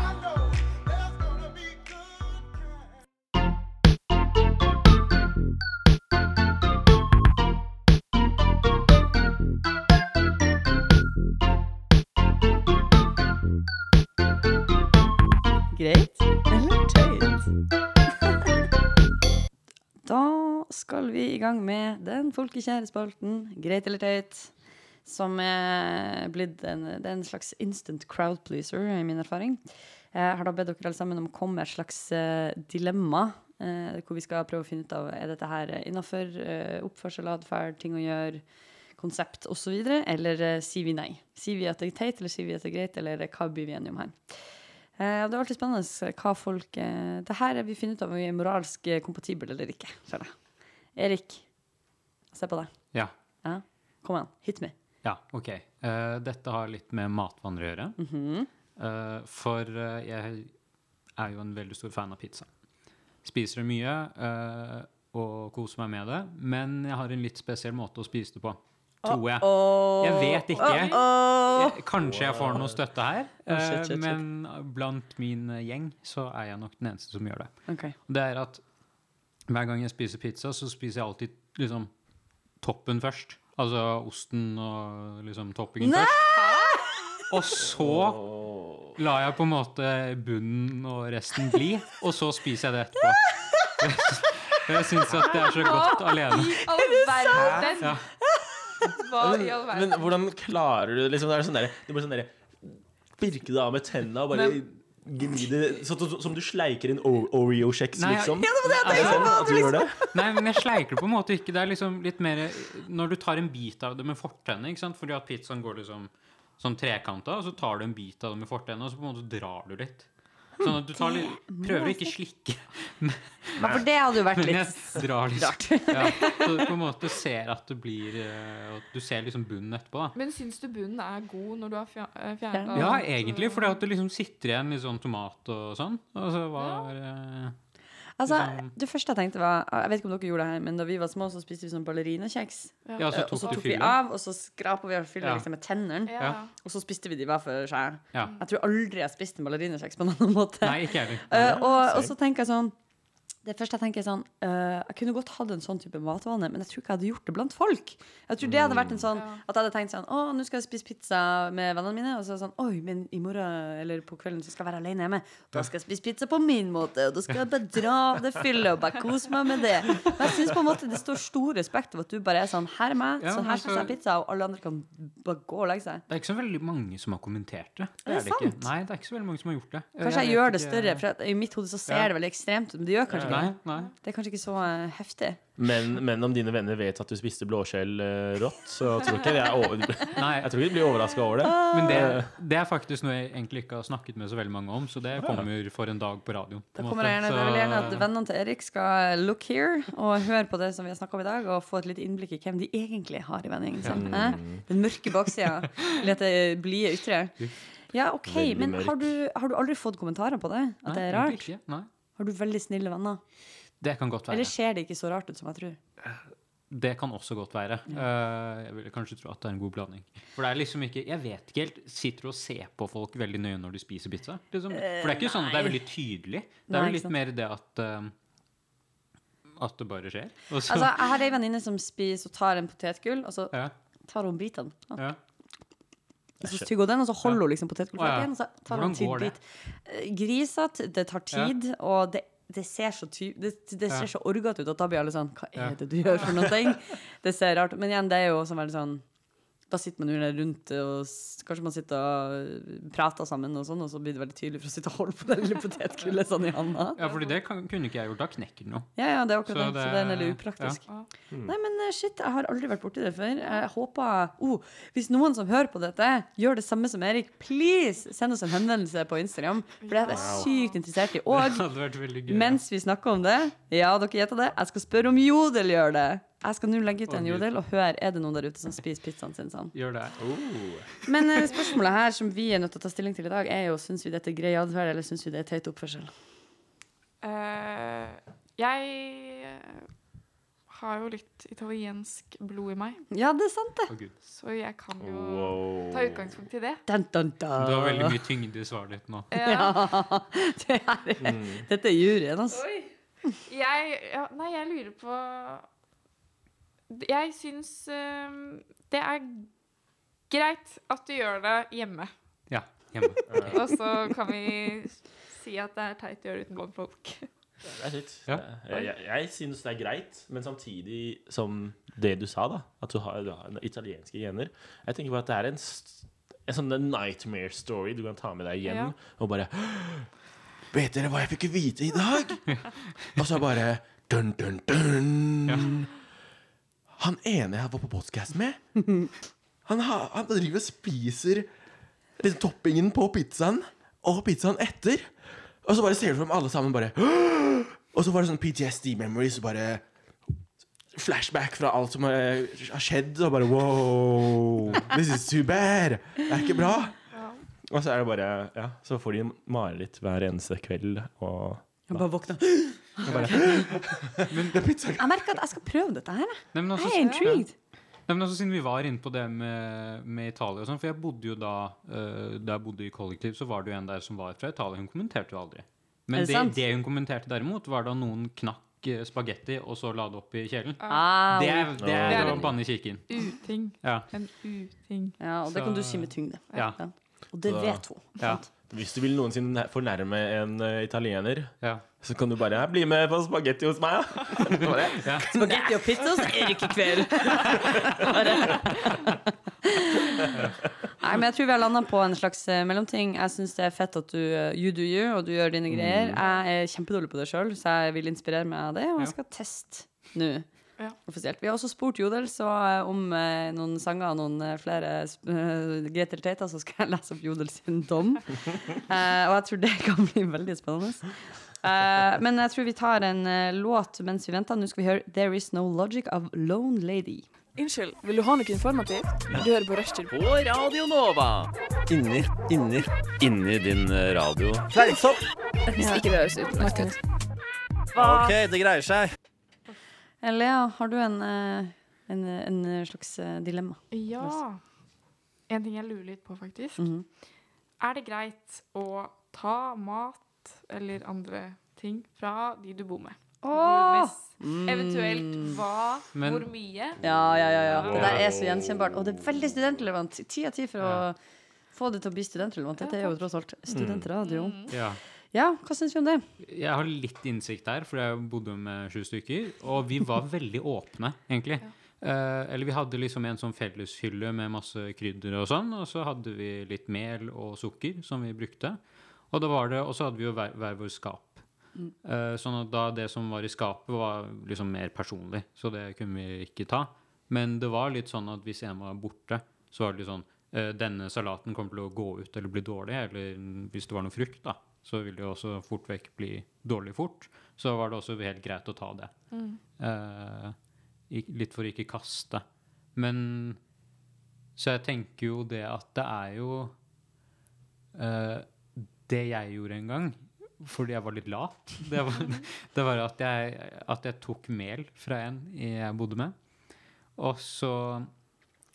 i gang med den folkekjære spalten Greit eller tøyt, som er blitt en, det er en slags instant crowd pleaser, i min erfaring. Jeg har da bedt dere alle sammen om å komme med et slags eh, dilemma, eh, hvor vi skal prøve å finne ut av er dette her innafor uh, oppførsel, atferd, ting å gjøre, konsept osv., eller eh, sier vi nei? Sier vi at det er teit, eller sier vi at det er greit, eller hva blir vi enige om her? Eh, det er alltid spennende hva folk eh, Det her er vi finner ut av om vi er moralsk eh, kompatible eller ikke. føler jeg. Erik, se på deg. Ja. Ja. Kom igjen, hit me. Ja, OK. Uh, dette har litt med matvaner å gjøre. Mm -hmm. uh, for uh, jeg er jo en veldig stor fan av pizza. Spiser det mye og koser meg med det, men jeg har en litt spesiell måte å spise det på. Tror jeg. Jeg vet ikke. Jeg, kanskje jeg får noe støtte her, shit. men blant min gjeng så er jeg nok den eneste som gjør det. Det er at hver gang jeg spiser pizza, så spiser jeg alltid liksom toppen først. Altså osten og liksom toppingen Nei! først. Og så lar jeg på en måte bunnen og resten bli, og så spiser jeg det etterpå. Jeg syns at det er så godt alene. Er det sant? Ja. Hva i all Men hvordan klarer du det? Liksom, det er sånn der, du blir sånn der, Birke det av med tenna og bare gni det sånn som- du sleiker en Oreo-kjeks, liksom? ja, det var det jeg tenkte at du gjør det? Nei, men jeg sleiker det på en måte ikke. Det er liksom litt mer Når du tar en bit av det med fortennene, ikke sant? Fordi at pizzaen går liksom sånn trekanta, og så tar du en bit av det med fortennene, og så på en måte drar du litt. Sånn at du tar litt, prøver å ikke slikke, Ja, for det hadde jo vært men litt jeg drar litt. rart. Ja, så du på en måte ser at det blir eh, At du ser liksom bunnen etterpå, da. Men syns du bunnen er god når du har eh, fjernet Ja, egentlig, For fordi at du liksom sitter igjen i sånn tomat og sånn. Og så var eh, Altså, det første jeg tenkte var Jeg vet ikke om dere gjorde det her, men da vi var små, så spiste vi sånn ballerinakjeks. Ja, så Eh, og så tok vi av, og så skrapa vi av fyllet Ja. liksom med tennene. Ja. Og så spiste vi de hver for seg. Ja. Jeg tror aldri jeg spiste en ballerinakjeks på noen annen måte. Nei, ikke jeg heller. Eh, og, og så tenker jeg sånn Det første jeg tenker er sånn øh, Jeg kunne godt hatt en sånn type matvane, men jeg tror ikke jeg hadde gjort det blant folk. Jeg tror det hadde vært en sånn At jeg hadde tenkt sånn Å, nå skal jeg spise pizza med vennene mine. Og så sånn Oi, men i morgen eller på kvelden så skal jeg være alene hjemme. Da skal jeg spise pizza på min måte, og da skal jeg bare dra av det fyllet og bare kose meg med det. Men jeg syns på en måte det står stor respekt av at du bare er sånn Her er meg, sånn her skal spiser jeg pizza, og alle andre kan bare gå og legge seg. Det er ikke så veldig mange som har kommentert det. Er det det ikke. Nei, det er ikke så veldig mange som har gjort det. Kanskje jeg gjør det større, for at i mitt hode så ser Ja. det veldig ekstremt ut. Men det gjør kanskje ikke nei. det. er kanskje ikke så uh, heftig. Men, men om dine venner vet at du spiste blåskjell uh, rått, så tror ikke er over... Jeg tror ikke de blir overraska over det. Men det, Eh, det er faktisk noe jeg egentlig ikke har snakket med så veldig mange om, så det kommer for en dag på radioen. på Da kommer jeg gjerne, Så- jeg vil gjerne at vennene til Erik skal look here og høre på det som vi har snakka om i dag, og få et lite innblikk i hvem de egentlig har i vendingen sin. Mm. Eh? Den mørke baksida. Eller det blide ytre. Ja, OK, men har du, har du aldri fått kommentarer på det? At Nei, det er rart? Ikke. Nei, Har du veldig snille venner? det kan godt være. Eller ser det ikke så rart ut som jeg tror? Det kan også godt være. Ja. jeg vil kanskje tro at det er en god blanding. For det er liksom ikke Jeg vet ikke helt. Sitter du og ser på folk veldig nøye når de spiser pizza? Liksom. For det er ikke sånn at det er veldig tydelig. Det er jo litt mer det at eh, At det bare skjer. Altså, jeg har ei venninne som spiser og tar en potetgull, og så ja, tar hun bitene. Ja. Så tygger hun den, og så holder hun liksom Å, og så tar hun en bit. Eh, Grisete, det tar tid, og det, det ser så ty det, det ser så orgete ut at da blir alle sånn Hva er det du gjør for noe? Det ser rart. Men igjen, det er jo sånn veldig sånn Da sitter man jo der rundt, og kanskje man sitter og prater sammen, og sånn, og så blir det veldig tydelig for å sitte og holde på det lille potetgullet sånn i handa. ja, fordi det kan, kunne ikke jeg gjort. Da knekker den jo. Ja, ja, det er akkurat Så det. Så det- er veldig upraktisk. Ja. Nei, men eh, shit, jeg har aldri vært borti det før. Jeg håper oh, Hvis noen som hører på dette, gjør det samme som Erik, please send oss en henvendelse på Instagram. For det er jeg sykt interessert i. Det Og hadde vært veldig gøy. mens vi snakker om det, ja, dere gjetta det, jeg skal spørre om Jodel gjør det. Jeg skal nå legge ut en. Jodel og høre er det noen der ute som spiser pizzaen sin sånn. Gjør det. Men eh, spørsmålet her som vi er nødt til å ta stilling til i dag, er jo syns vi dette er grei adferd, eller syns vi det er teit oppførsel? Uh, jeg eh, har jo litt italiensk blod i meg, Ja, det er sant, det. Oh, så jeg kan jo wow. ta utgangspunkt i det. Dun, dun, dun. Du har veldig mye tyngde i svaret ditt nå. Ja. Ja, det er, dette er juryen, altså. Oi. Jeg ja, Nei, jeg lurer på Jeg syns eh, det er greit at du gjør det hjemme. Ja, hjemme. Og så kan vi si at det er teit å gjøre det uten folk. Det er shit. Ja. Jeg, jeg, jeg syns det er greit, men samtidig som det du sa, da, at du har, du har en italienske gener Jeg tenker bare at det er en, en sånn nightmare story du kan ta med deg hjem Ja. og bare Vet dere hva jeg fikk vite i dag? og så bare dun, dun, dun. Han ene jeg var på podcast med, han, ha, han driver og spiser liksom, toppingen på pizzaen og pizzaen etter. Og så bare ser du for dem alle sammen bare Og så var det sånn PTSD memories. Bare flashback fra alt som har skjedd. Og bare wow, this is too bad. Det er ikke bra. Og så er det bare Ja, så får de mareritt hver eneste kveld. Og Jeg bare våkna. Bare Det er pizza. Jeg merker at jeg skal prøve dette her. Nei, men også, Jeg er intrigued. Nei, men også siden vi var inne på det med, med Italia og sånn, for jeg bodde jo da uh, Da jeg bodde i kollektiv, så var det jo en der som var fra Italia. Hun kommenterte jo aldri. Men det det, det hun kommenterte derimot, var da noen knakk eh, spagetti og så la det opp i kjelen. Ah, Det er, det er, Det er å en- banne i kirken. Uting. Ja. En uting. ja, og det kan du si med tyngde. Ja. Og det vet hun. Ja. Hvis du vil noensinne fornærme en uh, italiener, ja. så kan du bare bli med på spagetti hos meg, da. Bare, Spagetti og pizza så er det ikke kveld. Nei, men jeg tror vi har landa på en slags eh, mellomting. Jeg syns det er fett at du eh, you do you, og du gjør dine greier. Jeg er kjempedårlig på det sjøl, så jeg vil inspirere meg av det, og jeg skal teste nå. Ja. Offisielt. Vi har også spurt Jodel så eh, om eh, noen sanger og noen eh, flere uh, Grete Teita, så skal jeg lese opp Jodel sin dom. Eh, og jeg tror det kan bli veldig spennende. Eh, men jeg tror vi tar en eh, låt mens vi venter. Nå skal vi høre 'There Is No Logic' av Lone Lady. Unnskyld, vil du ha noe informativt? Du hører på Rushtid. På Radio Nova. Inni, inni, inni din eh, radio. Fleinsopp! Hvis ikke det høres ut. OK, det greier seg. Lea, har du en, eh, en, en slags eh, dilemma? Ja. En ting jeg lurer litt på, faktisk. Mhm. Er det greit å ta mat eller andre ting fra de du bor med? Oh! Hvis Eventuelt hva, Men- hvor mye. Ja, ja, ja. ja. Det der er så gjenkjennbart. Og det er veldig studentrelevant. Ti av ti for å få det til å bli studentrelevant. Dette er jo tross alt studentradio. Ja. Ja, hva syns vi om det? Jeg har litt innsikt der, for jeg bodde med sju stykker. Og vi var veldig åpne, egentlig. Eh, eller vi hadde liksom en sånn felleshylle med masse krydder og sånn, og så hadde vi litt mel og sukker som vi brukte. Og, da var det, og så hadde vi jo hver, hver vår skap. Eh, sånn at da det som var i skapet, var liksom mer personlig, så det kunne vi ikke ta. Men det var litt sånn at hvis en var borte, så var det litt sånn eh, Denne salaten kommer til å gå ut eller bli dårlig, eller hvis det var noe frukt, da, så vil det jo også fort vekk bli dårlig fort. Så var det også helt greit å ta det. Mm. Eh, litt for å ikke kaste. Men Så jeg tenker jo det at det er jo eh, Det jeg gjorde en gang, fordi jeg var litt lat, det var, det var at, jeg, at jeg tok mel fra en jeg bodde med. Og så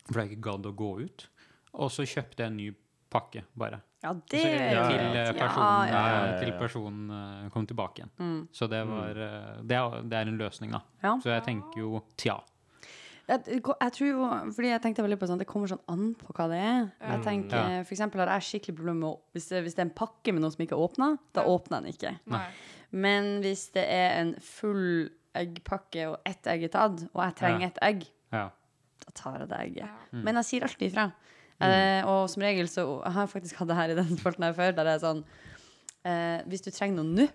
For jeg ikke gadd å gå ut. Og så kjøpte jeg en ny pakke, bare. Ja, det til, greit. eh, Ja, personen, ja, ja. eh, til personen eh, kom tilbake igjen. Mm. Så det var det, er, det er en løsning, da. Ja. Så jeg tenker jo tja. Jeg, jeg tror jo, fordi jeg tenkte veldig på sånn, Det kommer sånn an på hva det er. Jeg Mm. tenker, Ja. For eksempel har jeg skikkelig problemer med å, hvis, det, hvis det er en pakke med noe som ikke er åpna, da åpner jeg den ikke. Nei. Men hvis det er en full eggpakke, og ett egg er tatt, og jeg trenger Ja. ett egg, Ja. da tar jeg det egget. Ja. Men jeg sier alltid ifra. Eh, og som regel så Jeg har faktisk hatt det her i den spalten her før, der det er sånn eh, Hvis du trenger noe nå,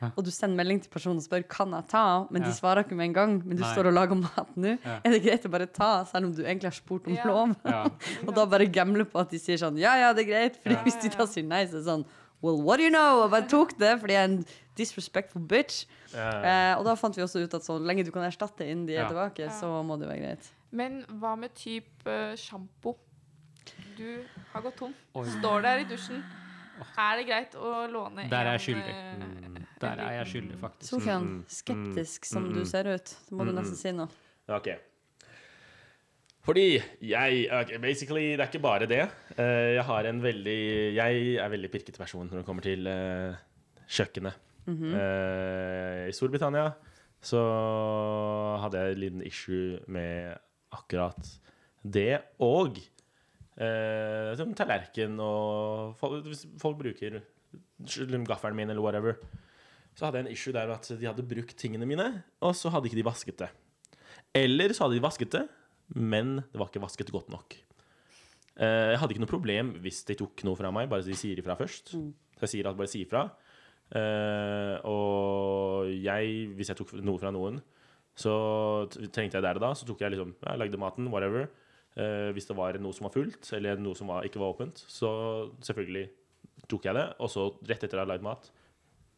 Ja. og du sender melding til personen og spør kan jeg ta, men de svarer ikke med en gang, men du Nei. står og lager mat nå, Ja. er det greit å bare ta, selv om du egentlig har spurt om Ja. lov? Og da bare gamble på at de sier sånn ja, ja, det er greit. for Ja, hvis de da sier nei, så er det sånn Well, what do you know? Og bare tok det fordi jeg er en disrespectful bitch. Eh, og da fant vi også ut at så lenge du kan erstatte innen de er Ja. tilbake, Ja. så må det være greit. Men hva med type sjampo? Du har gått tom. Oi. Står der i dusjen. Er det greit å låne Der er jeg en, skyldig. eh, Der er jeg skyldig, faktisk. Sofian, Mm, mm, skeptisk som mm, du mm. ser ut, så må du Mm, nesten si noe. Ok. Fordi jeg okay, Basically, det er ikke bare det. Eh, jeg har en veldig Jeg er veldig pirkete person når det kommer til eh, kjøkkenet. Mhm. Eh, I Storbritannia så hadde jeg en liten issue med akkurat det. Og eh, som tallerken og folk, Hvis folk bruker gaffelen min eller whatever, så hadde jeg en issue der med at de hadde brukt tingene mine, og så hadde ikke de vasket det. Eller så hadde de vasket det, men det var ikke vasket godt nok. Eh, jeg hadde ikke noe problem hvis de tok noe fra meg, bare så de sier ifra først. Mm. Så jeg sier at bare si ifra. Eh, og jeg, hvis jeg tok noe fra noen, så trengte jeg der og da, så tok jeg liksom Jeg lagde maten, whatever. Eh, hvis det var noe som var fullt, eller noe som var, ikke var åpent, så selvfølgelig tok jeg det. Og så rett etter jeg hadde lagd mat,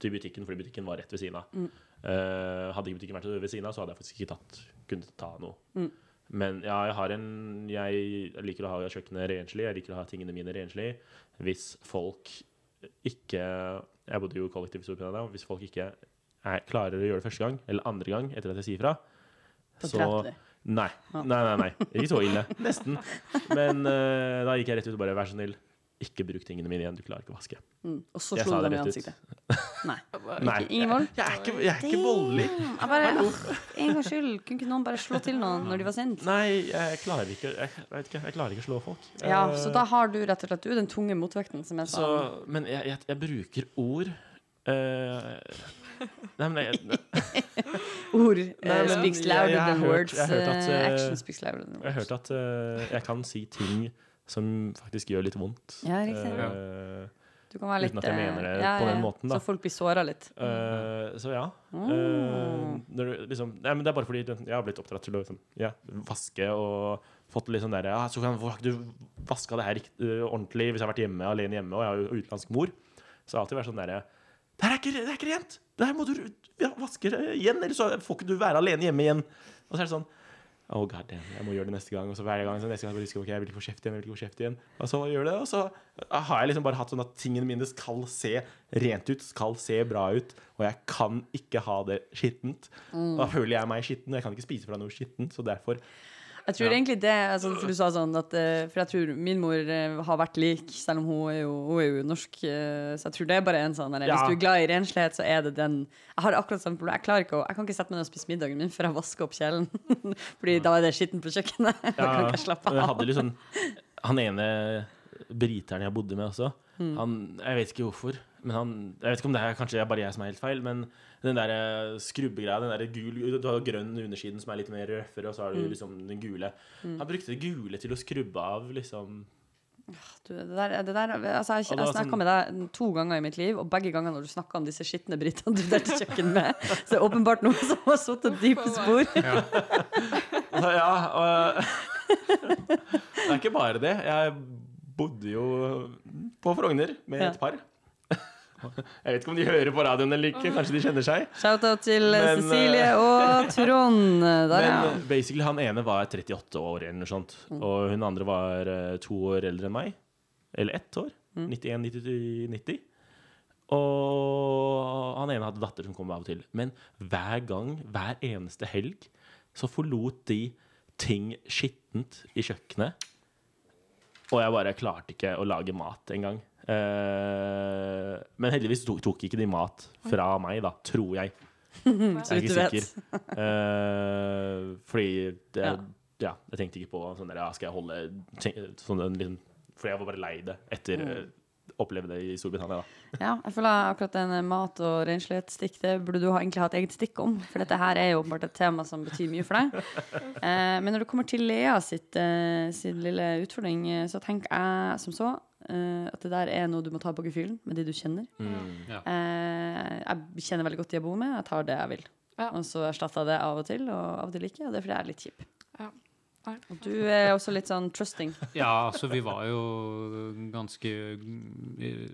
til butikken, fordi butikken var rett ved siden av. Mm. Eh, hadde ikke butikken vært ved siden av, så hadde jeg faktisk ikke tatt, kunnet ta noe. Mm. Men ja, jeg har en Jeg liker å ha kjøkkenet renslig. Jeg liker å ha tingene mine renslig. Hvis folk ikke Jeg bodde jo i kollektiv i Storbritannia. Hvis folk ikke er, klarer å gjøre det første gang, eller andre gang etter at jeg sier fra, så, så. Nei. Nei, nei, nei. Ikke så ille. Nesten. Men uh, da gikk jeg rett ut og bare Vær så snill, ikke bruk tingene mine igjen. Du klarer ikke å vaske. Mm. Og så slo du dem i ansiktet. Nei. Nei. Ikke, ingen vold? Jeg er ikke, jeg er ikke voldelig. Jeg bare, en gangs skyld, kunne ikke noen bare slå til noen når de var sint? Nei, jeg klarer ikke Jeg, ikke, jeg klarer ikke å slå folk. Ja, uh, så da har du rett og slett du den tunge motvekten, som jeg sa. Så, men jeg, jeg, jeg bruker ord eh, Nei, men jeg, Ord Nei, eh, men speaks louder jeg har than hørt- words. jeg har hørt at, eh, eh, action speaks louder than jeg har words. hørt at eh, jeg kan si ting som faktisk gjør litt vondt. Ja, riktig. Eh, Du kan være litt uten at jeg eh, mener det ja, på den ja, måten, da. Så folk blir såra litt. Eh, så ja. Mm. Eh, når du, liksom, nei, men det er bare fordi jeg har blitt oppdratt til å liksom, ja, vaske og fått litt sånn derre ah, så kan, Hvorfor har ikke du vaska det her rikt- ordentlig hvis jeg har vært hjemme alene hjemme, og jeg har jo utenlandsk mor? Så jeg har alltid vært sånn derre det her er ikke, det er ikke rent! Det her må du ja, vaske det igjen, eller så får ikke du være alene hjemme igjen. Og så er det sånn Oh, god damn, jeg må gjøre det neste gang. Og så hver gang så neste gang husker jeg, ok, jeg vil ikke få kjeft igjen. jeg vil ikke få kjeft igjen. Og så gjør det, og så har jeg liksom bare hatt sånn at tingene mine skal se rent ut, skal se bra ut. Og jeg kan ikke ha det skittent. Mm. Da føler jeg meg skitten, og jeg kan ikke spise fra noe skittent. Så derfor Jeg tror egentlig det altså, For du sa sånn at eh, For jeg tror min mor eh, har vært lik, selv om hun er jo, hun er jo norsk. eh, Så jeg tror det er bare en sånn der, Ja. Hvis du er glad i renslighet, så er det den Jeg har akkurat samme problem. Jeg klarer ikke å Jeg kan ikke sette meg ned og spise middagen min før jeg vasker opp kjelen. Fordi da er det skitten på kjøkkenet. Da kan ikke jeg slappe av. hadde liksom Han ene briteren jeg bodde med også, Mm. han Jeg vet ikke hvorfor, men han Jeg vet ikke om det er kanskje bare jeg som er helt feil, men den der eh, skrubbegreia, den der gul Du har grønn undersiden som er litt mer røffere, og så har du Mm. liksom den gule. Mm. Han brukte det gule til å skrubbe av liksom Du, det der, det der, altså jeg jeg snakka sånn- med deg to ganger i mitt liv, og begge ganger når du snakka om disse skitne britene du delte kjøkken med, så er det åpenbart noe som har sittet dype spor. Ja. Ja, og Det er ikke bare det. Jeg bodde jo på Frogner med et par. Jeg vet ikke om de hører på radioen eller ikke. Kanskje de kjenner seg. Shout-out til eh, Men, Cecilie eh, og Trond. Der, ja. Men basically, han ene var 38 år eller noe sånt. Mm. Og hun andre var eh, to år eldre enn meg. Eller ett år. Mm. 91, 90, 90. Og han ene hadde datter som kom av og til. Men hver gang, hver eneste helg, så forlot de ting skittent i kjøkkenet. Og jeg bare klarte ikke å lage mat engang. Eh, men heldigvis tok, tok ikke de mat fra meg, da, tror jeg. Jeg er ikke sikker. Eh, fordi det, Ja. ja. jeg tenkte ikke på sånn der, ja, skal jeg holde tenk, sånn liksom, liten Fordi jeg var bare lei det etter Mm. eh, oppleve det i Storbritannia. da. Ja, jeg føler akkurat den eh, mat- og renslighetsstikk, det burde du egentlig ha et eget stikk om. For dette her er jo åpenbart et tema som betyr mye for deg. Eh, men når det kommer til Lea sitt, eh, sin lille utfordring, så tenker jeg som så eh, at det der er noe du må ta på gefühlen med de du kjenner. Mm. Ja. Eh, jeg kjenner veldig godt de jeg bor med. Jeg tar det jeg vil. Og så erstatter jeg det av og til, og av og til ikke. Og det er fordi jeg er litt kjip. Ja. Nei. Og du er også litt sånn trusting. Ja, altså vi var jo ganske eh,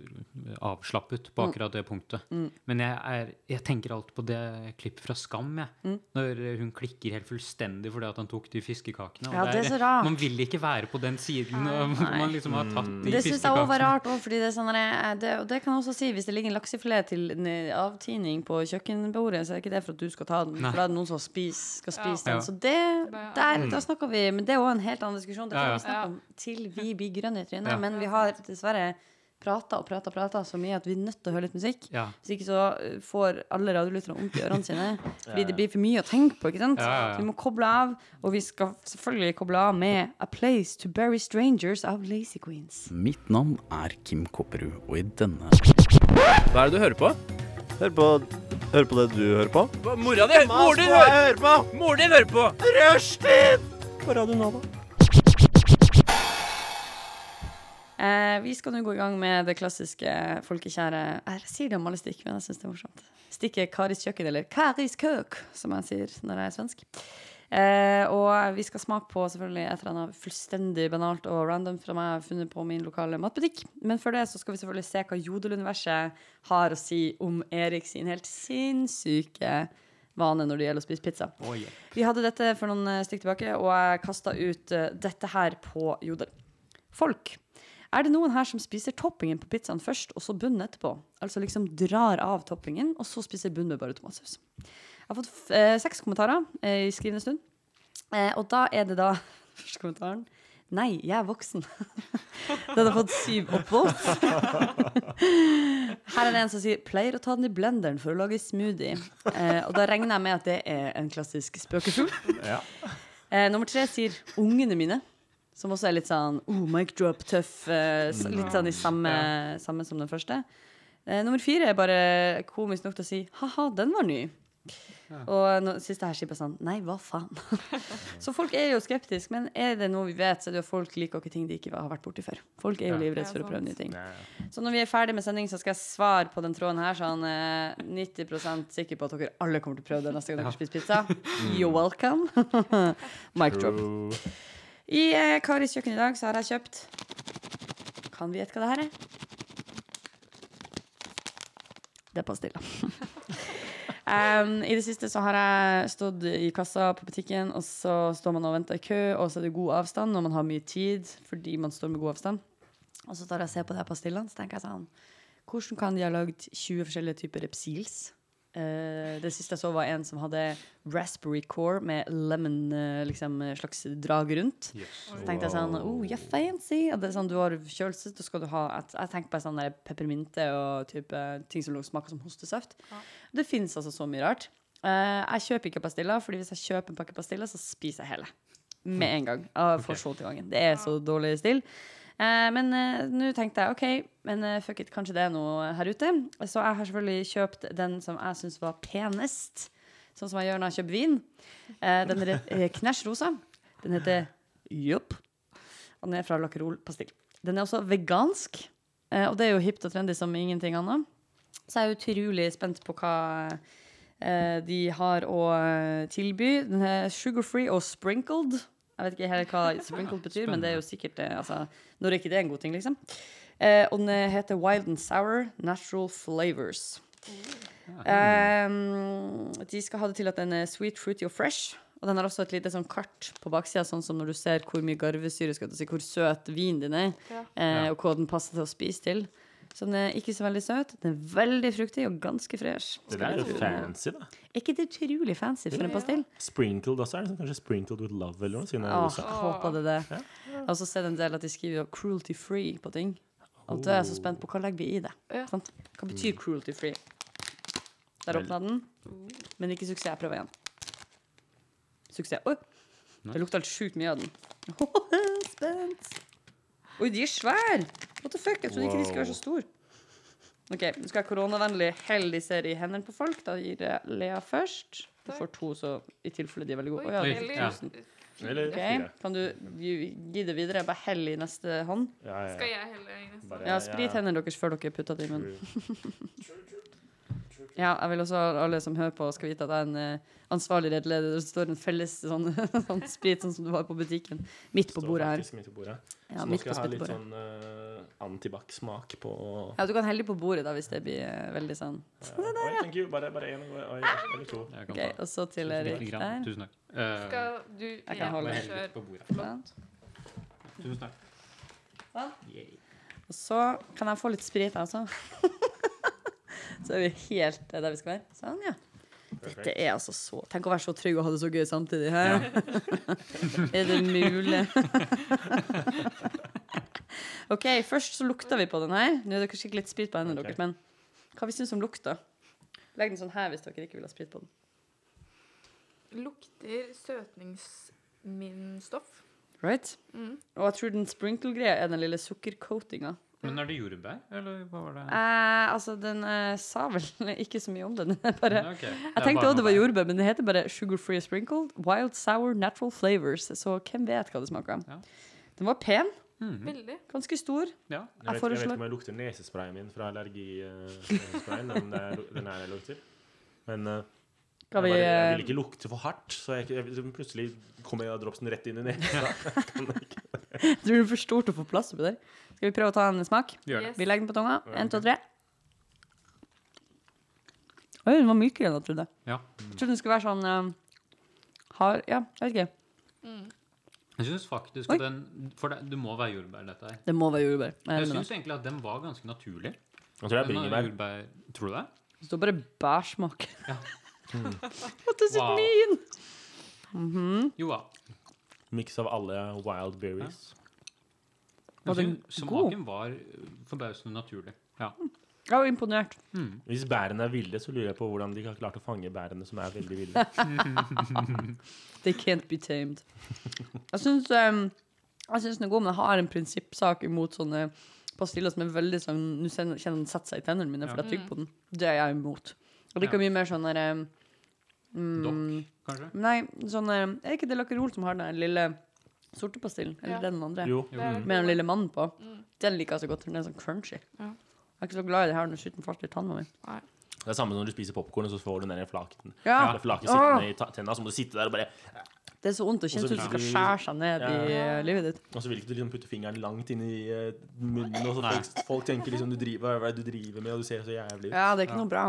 avslappet på Mm. akkurat det punktet. Mm. Men jeg, er, jeg tenker alltid på det klippet fra Skam, jeg. Mm. Når hun klikker helt fullstendig fordi at han tok de fiskekakene. og Ja, det er så rart. Man vil ikke være på den siden og man liksom har tatt de Det syns jeg òg var rart, også, fordi det er sånn det, og det kan jeg også si hvis det ligger en laksefilet til avtining på kjøkkenbordet, så er det ikke det for at du skal ta den, Nei. for da er det noen som spis, skal spise Ja. den. Så det, der, Mm. da snakker vi Men det er òg en helt annen diskusjon. Det Ja, ja. vi snakke om til vi blir grønne i trynet. Ja. Men vi har dessverre prata og prata prata så mye at vi er nødt til å høre litt musikk. Ja. Hvis ikke så uh, får alle radiolytterne vondt i ørene sine. Fordi det blir for mye å tenke på. ikke sant? Ja, ja, ja. Så vi må koble av, og vi skal selvfølgelig koble av med A Place to Bury Strangers av Lazy Queens. Mitt navn er Kim Kopperud, og i denne Hva er det du hører på? Hør på, hør på det du hører på. Mora di Mor din hører på! Mor din hører på! Rushtid! På Radio Nova. Eh, vi skal nå gå i gang med det klassiske folkekjære Jeg sier det om alle stikk, men jeg syns det er morsomt. Stikket Karis kjøkken, eller Karis køk, som jeg sier når jeg er svensk. Eh, og vi skal smake på selvfølgelig et eller annet fullstendig banalt og random fra meg funnet på min lokale matbutikk. Men før det så skal vi selvfølgelig se hva Jodeluniverset har å si om Erik sin helt sinnssyke vane når det gjelder å spise pizza. Oh, hjelp. Vi hadde dette for noen eh, stikk tilbake, og jeg kasta ut eh, dette her på Jodel. Folk. Er det noen her som spiser toppingen på pizzaen først, og så bunnen etterpå? Altså liksom drar av toppingen, og så spiser bunnen med bare tomatsaus. Jeg har fått eh, seks kommentarer eh, i skrivende stund. Eh, og da er det da Første kommentaren. Nei, jeg er voksen. Den har fått syv oppvolt. Her er det en som sier pleier å ta den i blenderen for å lage smoothie. Eh, og da regner jeg med at det er en klassisk spøkefugl. Ja. Eh, nummer tre sier ungene mine. Som også er litt sånn oh, mic drop, tøff. Eh, litt sånn i samme, samme som den første. Eh, nummer fire er bare komisk nok til å si ha-ha, den var ny. Og no, siste her sier bare sånn Nei, hva faen? så folk er jo skeptiske, men er det noe vi vet, så er det jo folk liker ikke ting de ikke har vært borti før. Folk er jo Ja. livredde for å prøve nye ting. Ja, ja. Så når vi er ferdig med sending, så skal jeg svare på den tråden her sånn eh, 90% sikker på at dere alle kommer til å prøve det neste gang dere spiser pizza. You're welcome. Mic drop. I eh, Karis kjøkken i dag så har jeg kjøpt Kan vi gjette hva det her er? Det er pastiller. Um, I det siste så har jeg stått i kassa på butikken, og så står man og venter i kø, og så er det god avstand, og man har mye tid fordi man står med god avstand. Og så tar jeg og ser på de pastillene, så tenker jeg sånn Hvordan kan de ha lagd 20 forskjellige typer Repsils? Eh, det siste jeg så, var en som hadde raspberry core med lemon, uh, liksom eh, slags drag rundt. Så tenkte jeg sånn Oh, yeah, fancy. At det er sånn, du har kjølelse, da skal du ha et, Jeg tenker på sånn peppermynte og type ting som smaker som hostesaft. Det fins altså så mye rart. Uh, jeg kjøper ikke pastiller, Fordi hvis jeg kjøper en pakke pastiller, så spiser jeg hele. Med en gang. Jeg okay. så til gangen. Det er så dårlig stil. Eh, men eh, nå tenkte jeg OK, men eh, fuck it, kanskje det er noe her ute. Så jeg har selvfølgelig kjøpt den som jeg syns var penest. Sånn som jeg gjør når jeg kjøper vin. Den er knæsj rosa. Den heter Jupp. Og den er fra Lakerol pastill. Den er også vegansk, og det er jo hipt og trendy som ingenting annet. Så jeg er utrolig spent på hva de har å tilby. Den er sugar-free og sprinkled. Jeg vet ikke helt hva sprinkled betyr, men det er jo sikkert eh, altså, Når er ikke det en god ting, liksom? Eh, og den eh, heter Wild and Sour Natural Flavors. Eh, de skal ha det til at den er sweet, fruity og fresh. Og den har også et lite sånn kart på baksida, sånn som når du ser hvor mye garvesyre, skal du si, hvor søt vinen din er, eh, og hva den passer til å spise til. Så den er ikke så veldig søt. Den er veldig fruktig og ganske fresh. Det der er jo fancy, da. Er ikke det utrolig fancy for en pastill? Sprinkled også. Er det sånn, kanskje sprinkled with love eller noe? Siden Åh, håper det det. det. Jeg har også sett en del at de skriver 'cruelty free' på ting. Og da er jeg så spent på hva legger vi i det. Ja. Sant? Hva betyr Mm. 'cruelty free'? Der åpna den. Men ikke suksess. Jeg prøver igjen. Suksess. Oi! Det lukter helt sjukt mye av den. Spent. Oi, de er svære! What the fuck? Jeg trodde ikke de skulle være så store. OK, nå skal jeg koronavennlig helle disse i hendene på folk. Da gir jeg Lea først. Du får to, så i tilfelle de er veldig gode. Oi, Oi, ja. Eller Ok. Kan du gi, gi det videre? Bare hell i neste hånd. Ja, ja, Skal jeg helle i neste? hånd? Ja, sprit hendene deres før dere putter det i munnen. Ja, jeg vil også alle som hører på, skal vite at jeg er en uh, ansvarlig reddeleder. Det står en felles sånn, sånn sprit sånn som du har på butikken. Midt på bordet her. midt på bordet. Ja, så nå skal jeg ha litt sånn uh, antibac-smak på Ja, du kan helle på bordet da, hvis det blir uh, veldig sånn. Ja. Oi, thank you. Bare, bare en oi, eller to. Okay, Ok, og så til Erik der. Tusen takk. Uh, Skal du Jeg kan ja, holde. Sånn. Tusen takk. Sånn. Og så kan jeg få litt sprit, jeg også. så er vi helt der vi skal være. Sånn, ja. Dette er altså så Tenk å være så trygg og ha det så gøy samtidig. Ja. er det mulig? OK, først så lukter vi på den her. Nå er det kanskje ikke litt sprit på hendene okay. deres, men hva vi syns om lukta? Legg den sånn her hvis dere ikke vil ha sprit på den. Lukter søtningsminstoff. Right? Mm. Og jeg tror den sprinkle-greia er den lille sukkercoatinga. Men er det jordbær, eller hva var det? Eh, altså, den eh, sa vel ikke så mye om den. Den bare Ja, ok. Det er Jeg tenkte også det var jordbær, men det heter bare Sugar Free Sprinkled Wild Sour Natural Flavors. Så hvem vet hva det smaker? Ja. Den var pen. Mm Veldig. Ganske stor. Ja. Jeg vet, jeg vet ikke om jeg lukter nesesprayen min fra allergisprayen. den, der- den er jeg lukter. Men eh, Skal jeg, bare, jeg eh, vil ikke lukte for hardt, så jeg, jeg, plutselig kommer jeg dropsen rett inn i nesa. Tror du det er for stort å få plass oppi der? Skal vi prøve å ta en smak? Gjør det. Yes. Vi legger den på tunga. Én, to, tre. Oi, den var mykere enn jeg trodde. Ja. Jeg trodde den skulle være sånn um, hard Ja, jeg vet ikke. Mm. Jeg syns faktisk Oi. at den For det, det må være jordbær, dette her. Det må være jordbær. Jeg Jeg syns egentlig at den var ganske naturlig. Jeg tror det er bringebær. Tror du det? Det står bare bærsmak. Ja. What does Wow. it mean? Mhm. Jo da. Miks av alle wild berries. Var Jeg den syns god? smaken var forbausende naturlig. Ja. Jeg var imponert. Mm. Hvis bærene er ville, så lurer jeg på hvordan de har klart å fange bærene som er veldig ville. They can't be tamed. Jeg syns um, jeg syns den er god, men jeg har en prinsippsak imot sånne pastiller som er veldig sånn Nå kjenner kjenner den setter seg i tennene mine fordi jeg tygger på den. Det er jeg imot. Jeg liker ikke mye mer sånn der um, Dokk, mm, kanskje? Nei, sånn um, Er det ikke det Lakkerol som har den lille sorte pastillen? Eller Ja. den andre? Jo. Jo. Mm. Med den lille mannen på. Mm. Den liker jeg så godt. Den er sånn crunchy. Ja. Jeg er ikke så glad i det her når skitten falt i tanna mi. Det er samme som når du spiser popkorn, og så får du den flaken. Ja. Eller sittende i tenna, så må du sitte der og bare Det er så vondt. Det kjennes ut som det skal skjære seg ned i uh, livet ditt. Og så vil ikke du liksom putte fingeren langt inn i uh, munnen, og så folk, folk tenker liksom du driver, hva er det du driver med, og du ser så jævlig ut. Ja, det er ikke Ja. noe bra.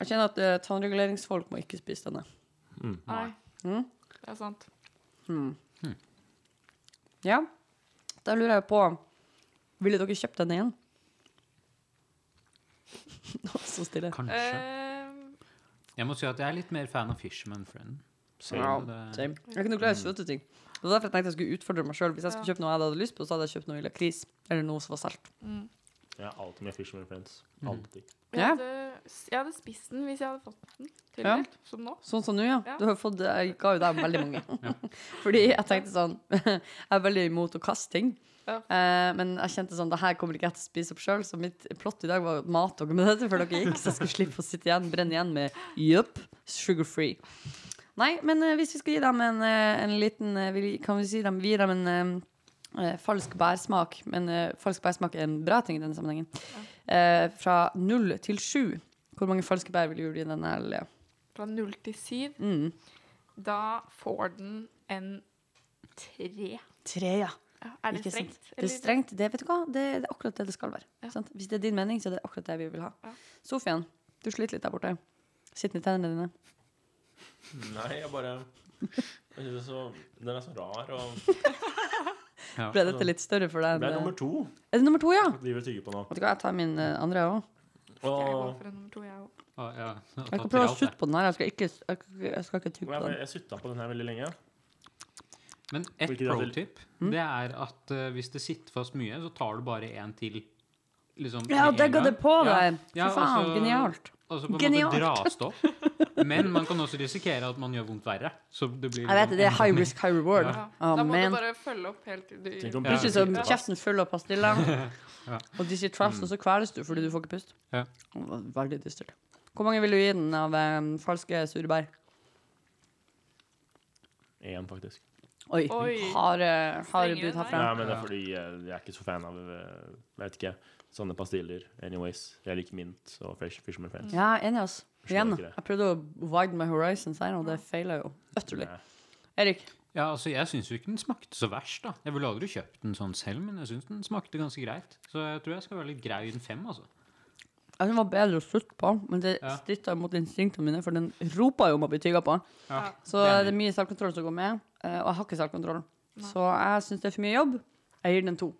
Jeg kjenner at uh, tannreguleringsfolk må ikke spise denne. Mm. Nei, Mm? det er sant. Mm. Hmm. Ja, da lurer jeg på Ville dere kjøpt denne igjen? Nå, så stille. Kanskje. Eh, Jeg må si at jeg er litt mer fan av Fisherman Friend. Ja, det- same. Jeg er ikke noe glad i søte ting. Det var derfor jeg tenkte jeg skulle utfordre meg sjøl. Hvis jeg skulle kjøpe noe jeg hadde lyst på, så hadde jeg kjøpt noe i lakris. Eller noe som var salt. Jeg har alltid med Fisherman Friends. Mm. Alltid. Jeg hadde, jeg hadde spist den hvis jeg hadde fått den Ja. tildelt, som nå. Sånn som nå, ja. Ja. Du har fått, jeg ga jo deg veldig mange. Fordi jeg tenkte sånn Jeg er veldig imot å kaste ting. Ja. Eh, men jeg kjente sånn, det her kommer ikke jeg til å spise opp sjøl, så mitt plott i dag var å mate dere med dette før dere gikk, så jeg skulle slippe å sitte igjen, brenne igjen med jupp, sugar free. Nei, men uh, hvis vi skal gi dem en, eh, en liten uh, vi, Kan vi si dem, vi gir dem en eh, falsk bærsmak, men eh, falsk bærsmak er en bra ting i denne sammenhengen. Eh, fra null til sju. Hvor mange falske bær vil du gi denne? Lea? Fra null til syv. Mm. Da får den en tre. Tre, ja. Ja, er det Ikke strengt? sant? Det er strengt. Det, vet du hva? Det, det er akkurat det det skal være. Ja. Sant? Hvis det er din mening, så er det akkurat det vi vil ha. Ja. Sofian, du sliter litt der borte. Sitt i tennene dine. Nei, jeg bare jeg så, Den er så rar og Ja. Ble dette litt større for deg? Det er nummer to. Er det nummer to, ja? Vil tygge på nå. Vet du hva, jeg tar min eh, andre òg. Jeg går for en nummer to, jeg òg. Ah, ja. Jeg kan prøve å sutte på den her. Jeg skal ikke, jeg, jeg skal ikke tygge på den. jeg sutta på den her veldig lenge. Men ett Hvilket er pro det- tip, det er at eh, hvis det sitter fast mye, så tar du bare en til. Liksom, Ja, med det en ga gang. det på Ja. deg! Ja, Fy faen, altså- genialt. Og så på en Genialt. måte dras det opp. Men man kan også risikere at man gjør vondt verre. Så det blir Jeg vet det, det er liksom high risk, high reward. Ja. Oh, da må man. du bare følge opp helt til du Ja. Plutselig så kjeften full av pastiller. Ja. Og de sier traps, og så kveles du fordi du får ikke pust. Ja. Veldig dystert. Hvor mange vil du gi den av um, falske surbær? Én, faktisk. Oi. Oi. Harde har bud herfra. Ja, men det er fordi jeg, jeg er ikke så fan av eh, Jeg vet ikke. Sånne pastiller. Anyways. Jeg liker mint og Fresh Fisherman Friends. Ja, enig, ass. Igjen, jeg prøvde å widen my horizons her, og det feila jo utterly. Erik? Ja, altså Jeg syns jo ikke den smakte så verst. da Jeg ville aldri kjøpt den sånn selv, men jeg syns den smakte ganske greit. Så jeg tror jeg skal være litt grei i den fem, altså. Jeg synes den var bedre å slutte på, men det Ja. stritta mot instinktene mine, for den ropa jo om å bli tygga på. Ja. Så det er mye selvkontroll som går med, eh, og jeg har ikke selvkontroll. Så jeg syns det er for mye jobb. Jeg gir den to.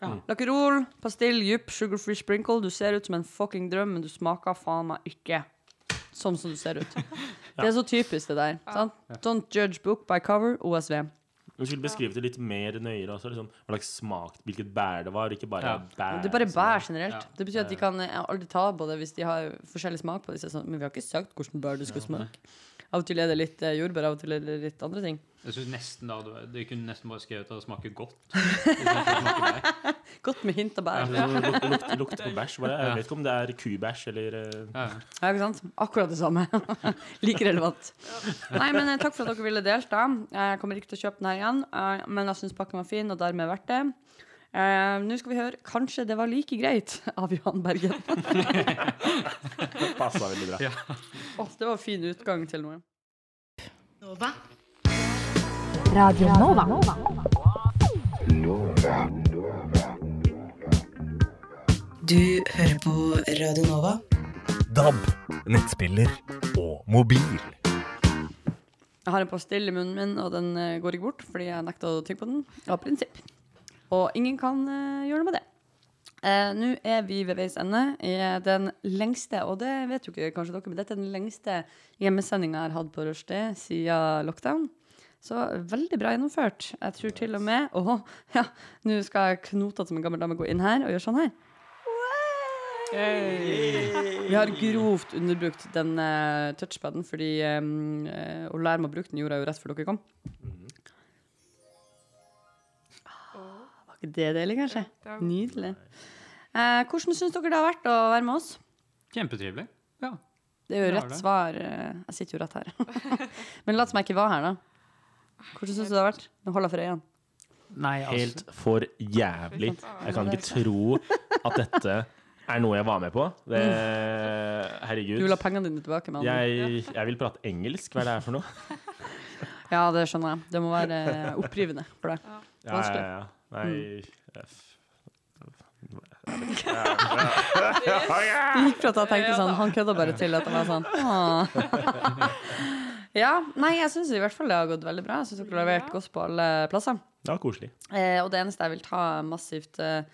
Ja. Lakkerol, pastill, djup, sugar free sprinkle. Du ser ut som en fucking drøm, men du smaker faen meg ikke sånn som du ser ut. Det er så typisk, det der. Sant? Don't judge book by cover, OSV. Du skulle beskrive det litt mer nøyere også. Liksom, hva slags smak, hvilket bær det var, ikke bare Ja. bær. Det er bare bær generelt. Ja. Det betyr at de kan eh, aldri ta på det hvis de har forskjellig smak på disse. Sånn, men vi har ikke sagt hvordan bær det skal smake. Av og til er det litt eh, jordbær, av og til er det litt andre ting. Jeg synes nesten da det, det kunne nesten bare skrevet at det smaker godt. Det smaker. Godt med hint av bær. Ja, lukt, lukt, lukt på bæsj. Bare. Jeg vet ikke om det er kubæsj eller eh, Ja. Ja, ikke sant? Akkurat det samme. like relevant. Nei, men eh, takk for at dere ville delta. Jeg kommer ikke til å kjøpe den her igjen, men jeg syns pakken var fin, og dermed verdt det. Eh, Nå skal vi høre 'Kanskje det var like greit' av Johan Bergen. Passa veldig bra. Ja. Oh, det var fin utgang til noe. Nova. Radio Nova. Du hører på Radio Nova. DAB, nettspiller og mobil. Jeg har en pastill i munnen min, og den eh, går ikke bort fordi jeg nekta å tygge på den av prinsipp. Og ingen kan eh, gjøre noe med det. Eh, Nå er vi ved veis ende i den lengste, og det vet jo ikke kanskje dere, men dette er den lengste hjemmesendinga jeg har hatt på rushtid siden lockdown. Så veldig bra gjennomført. Jeg tror til og med Å, ja, nå skal jeg knotete som en gammel dame gå inn her og gjøre sånn her. Vi har grovt underbrukt den eh, touchpaden, fordi eh, å lære meg å bruke den gjorde jeg jo rett før dere kom. Det deilig, kanskje? det var- Nydelig. Eh, hvordan syns dere det har vært å være med oss? Kjempetrivelig. Ja. Det er jo Det rett det. svar. eh, Jeg sitter jo rett her. Men lat som jeg ikke var her, da. Hvordan syns du det har vært? Nå holder jeg for øynene. Nei, altså Helt for jævlig. Jeg kan ikke tro at dette er noe jeg var med på. Det, herregud. Du vil ha pengene dine tilbake? med. Jeg, jeg vil prate engelsk. Hva er det her for noe? Ja, det skjønner jeg. Det må være eh, opprivende for deg. Vanskelig. Ja, ja, ja. Nei f- Det gikk fra at jeg tenkte sånn Han kødda bare til at det var sånn «Åh». Ja, nei, jeg syns i hvert fall det har gått veldig bra. Jeg syns dere har levert godt på alle plasser. Var koselig. Eh, og det eneste jeg vil ta massivt eh,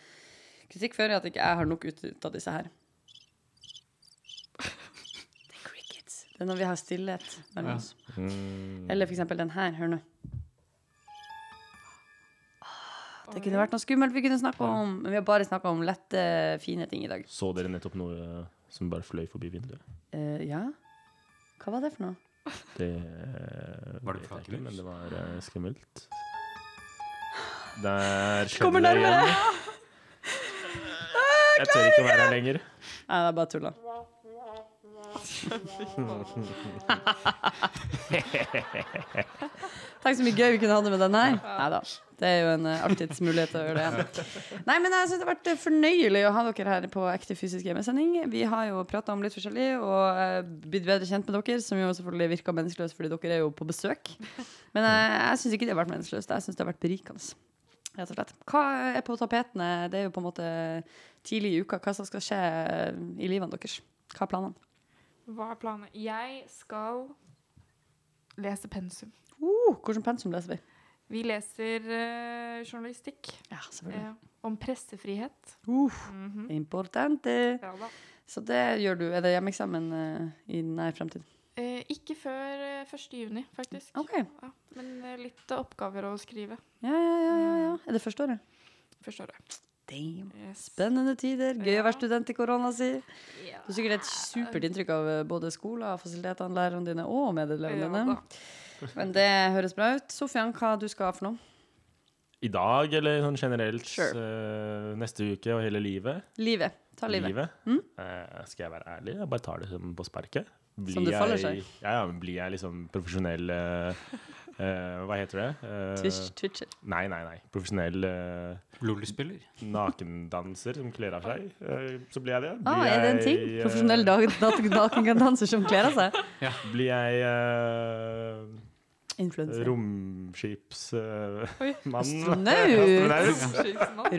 kritikk for, er at ikke jeg har nok ut, ut av disse her. Det er crickets. Det er når vi har stillhet mellom Ja. oss. Mm. Eller for eksempel den her. Hør nå. Det kunne vært noe skummelt vi kunne snakke om, men vi har bare snakka om lette, fine ting i dag. Så dere nettopp noe eh, som bare fløy forbi vinduet? Eh, ja? Hva var det for noe? Det eh, Var det vet jeg flaggermus? men det var eh, skummelt. Der skjedde Kommer det nærmere! igjen. Jeg tør ikke å være her lenger. Nei, det er bare tulla. Tenk så mye gøy vi kunne hatt det med den her. Nei da. Det er jo en uh, alltids mulighet å gjøre det igjen. Nei, men jeg synes det har vært eh, fornøyelig å ha dere her på Ekte fysisk hjemmesending. Vi har jo prata om litt forskjellig og eh, blitt bedre kjent med dere, som jo selvfølgelig virker meningsløst fordi dere er jo på besøk. Men eh, jeg syns ikke det har vært meningsløst. Jeg syns det har vært berikende. Rett og slett. Hva er på tapetene? Det er jo på en måte tidlig i uka. Hva som skal skje i livene deres? Hva er planene? Hva er planen? Jeg skal lese pensum. Uh, Hvilket pensum leser vi? Vi leser uh, journalistikk. Ja, selvfølgelig. Uh, om pressefrihet. Uh, Mhm. Importante. Ja. Så det gjør du. Er det hjemmeeksamen eh, i nær fremtid? Ikke før eh, 1. juni, faktisk. Ok. Ja, men litt oppgaver å skrive. Ja, ja, ja. ja, ja. Er det første året? Første året. Damn. Yes. Spennende tider. Gøy å være student i korona si. Ja. Du har sikkert et supert inntrykk av både skoler, fasilitetene, lærerne dine og medelevene dine. Ja, Men det høres bra ut. Sofian, hva du skal for noe? I dag, eller sånn generelt Sure. uh, neste uke og hele livet? Livet. Ta livet. Livet? Mm? Uh, skal jeg være ærlig? Jeg bare tar det på sparket. Som du faller jeg, seg. Ja, ja, men blir jeg liksom profesjonell eh, eh, Hva heter det? Uh, Twitch, Twitcher. Nei, nei, nei. Profesjonell uh, Lolly-spiller. nakendanser som kler av seg. Uh, så blir jeg det. Ah, er det en ting? jeg, eh, Profesjonell nakendanser som kler av seg? Blir jeg uh, Influencer. romskipsmann?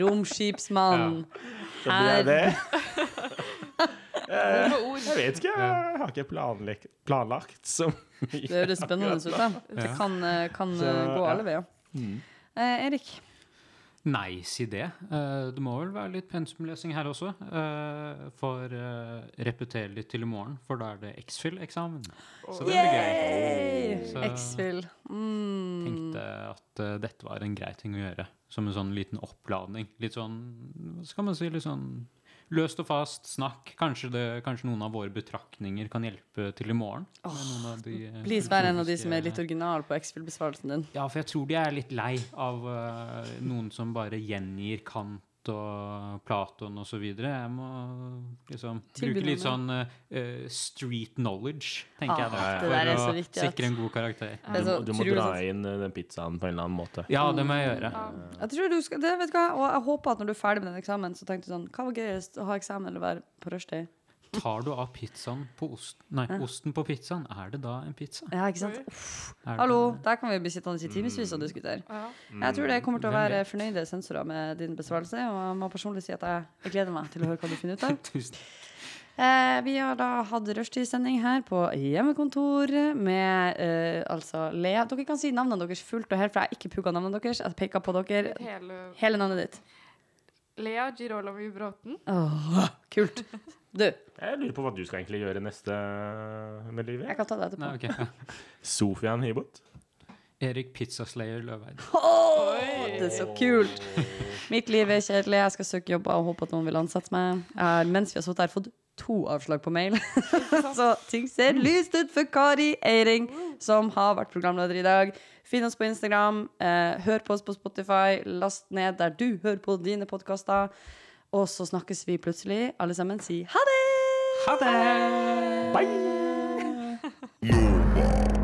Romskipsmann. Så blir jeg. Eh, vet ikke. Jeg har ikke planlagt, planlagt så mye. Det høres spennende ut. da. Det kan, eh, kan Så, eh, gå ja. alle veier. Mm. Eh, Erik? Nice idé. det. det må vel være litt pensumlesing her også. For repetere litt til i morgen, for da er det X-Fill-eksamen. Så det blir gøy. Så X-Fill. Mm. tenkte at eh, dette var en grei ting å gjøre. Som en sånn liten oppladning. Litt sånn, hva skal man si, litt sånn løst og fast snakk. Kanskje, det, kanskje noen av våre betraktninger kan hjelpe til i morgen. de, eh, Please vær en av de som er litt original på X-Fill-besvarelsen din. Ja, for jeg tror de er litt lei av uh, noen som bare gjengir Kant og Platon så videre. Jeg må liksom bruke litt sånn uh, street knowledge, tenker Ah, jeg da. er For å viktig sikre en god karakter. Er Du, du må dra du... inn eh, den pizzaen på en eller annen måte. Ja, det må jeg gjøre. Jeg tror du skal, det vet du hva, og jeg håper at når du er ferdig med den eksamen, så tenker du sånn Hva var gøyest, å ha eksamen eller være på rushtid? Tar du av pizzaen på ost, nei, osten på pizzaen, er det da en pizza? Ja, ikke sant? Uff. Det- Hallo, der kan vi bli sittende i timevis og diskutere. Ja. Jeg tror det kommer til å være vet? fornøyde sensorer med din besvarelse, og jeg må personlig si at jeg, jeg gleder meg til å høre hva du finner ut av. Tusen Eh, vi har da hatt rushtidssending her på hjemmekontor med eh, altså Lea. Dere kan si navnene deres fullt og helt, for jeg har ikke pugga navnene deres. Jeg peker på dere. Hele Hele navnet ditt. Lea Girolami Bråten. Åh, kult. Du, Jeg lurer på hva du skal egentlig gjøre neste med livet. jeg kan ta det etterpå. Nei, ok. Sofian Hibot. Erik Pizzaslayer Løveid. Oh, det er så kult! Mitt liv er kjedelig. Jeg skal søke jobb og håpe at noen vil ansette meg. Er, mens vi har sittet her, fått to avslag på mail. så ting ser lyst ut for Kari Eiring, som har vært programleder i dag. Finn oss på Instagram. Eh, hør på oss på Spotify. Last ned der du hører på dine podkaster. Og så snakkes vi plutselig. Alle sammen si ha det! Ha det! Bye!